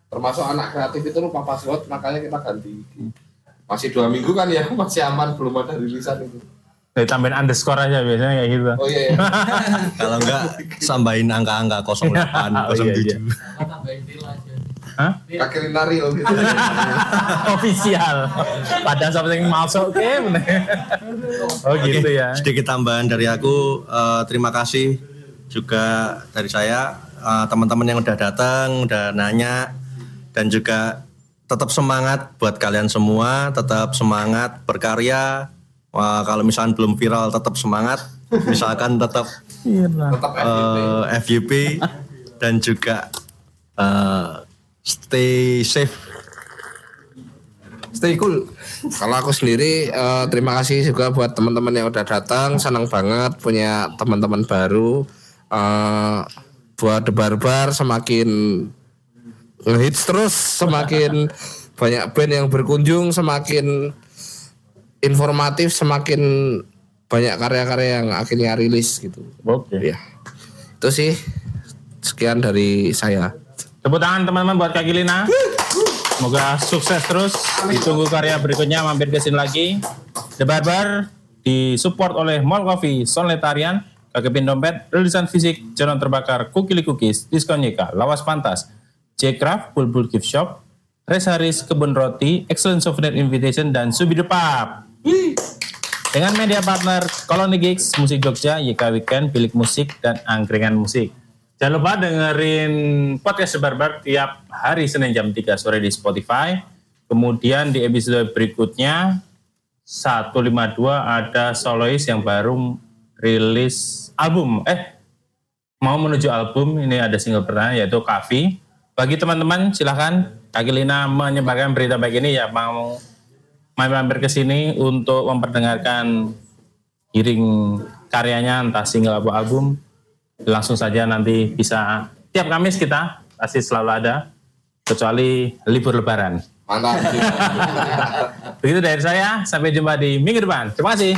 termasuk anak kreatif itu lupa password makanya kita ganti masih dua minggu kan ya <laughs> masih aman belum ada rilisan itu Ditambahin underscore aja biasanya kayak gitu. oh iya, iya. Kalau enggak sambahin angka-angka 08, <laughs> Oh, iya, iya. 07. Hah? lina real gitu <laughs> Official. Pada something masuk oke bener. Oh gitu ya. Sedikit tambahan dari aku, eh, terima kasih juga dari saya eh, teman-teman yang udah datang, udah nanya dan juga tetap semangat buat kalian semua, tetap semangat berkarya. Wah, kalau misalkan belum viral tetap semangat, misalkan tetap tetap FYP eh, FYP dan juga eh, stay safe Stay cool. Kalau aku sendiri eh, terima kasih juga buat teman-teman yang udah datang, senang banget punya teman-teman baru. Eh, buat debar-bar semakin ngehits terus, semakin <laughs> banyak band yang berkunjung, semakin informatif, semakin banyak karya-karya yang akhirnya rilis gitu. Oke. Ya, itu sih sekian dari saya. Tepuk tangan teman-teman buat Kak Gilina. Semoga sukses terus. Ditunggu karya berikutnya mampir ke sini lagi. The Barber disupport oleh Mall Coffee, Sonletarian, Kakepin Dompet, Rilisan Fisik, Jalan Terbakar, Kukili Cookies, Diskon Yeka, Lawas Pantas, J-Craft, Bulbul Gift Shop, Res Haris, Kebun Roti, Excellent Souvenir Invitation, dan Subi Depap. Dengan media partner Koloni Gigs, Musik Jogja, YK Weekend, Bilik Musik, dan Angkringan Musik. Jangan lupa dengerin podcast Sebarbar tiap hari Senin jam 3 sore di Spotify. Kemudian di episode berikutnya 152 ada solois yang baru rilis album. Eh, mau menuju album, ini ada single pertama yaitu Kavi. Bagi teman-teman silahkan Kak Lina menyebarkan berita baik ini ya mau mampir ke sini untuk memperdengarkan giring karyanya entah single atau album langsung saja nanti bisa tiap Kamis kita pasti selalu ada kecuali libur lebaran. Mantap. <laughs> Begitu dari saya, sampai jumpa di minggu depan. Terima kasih.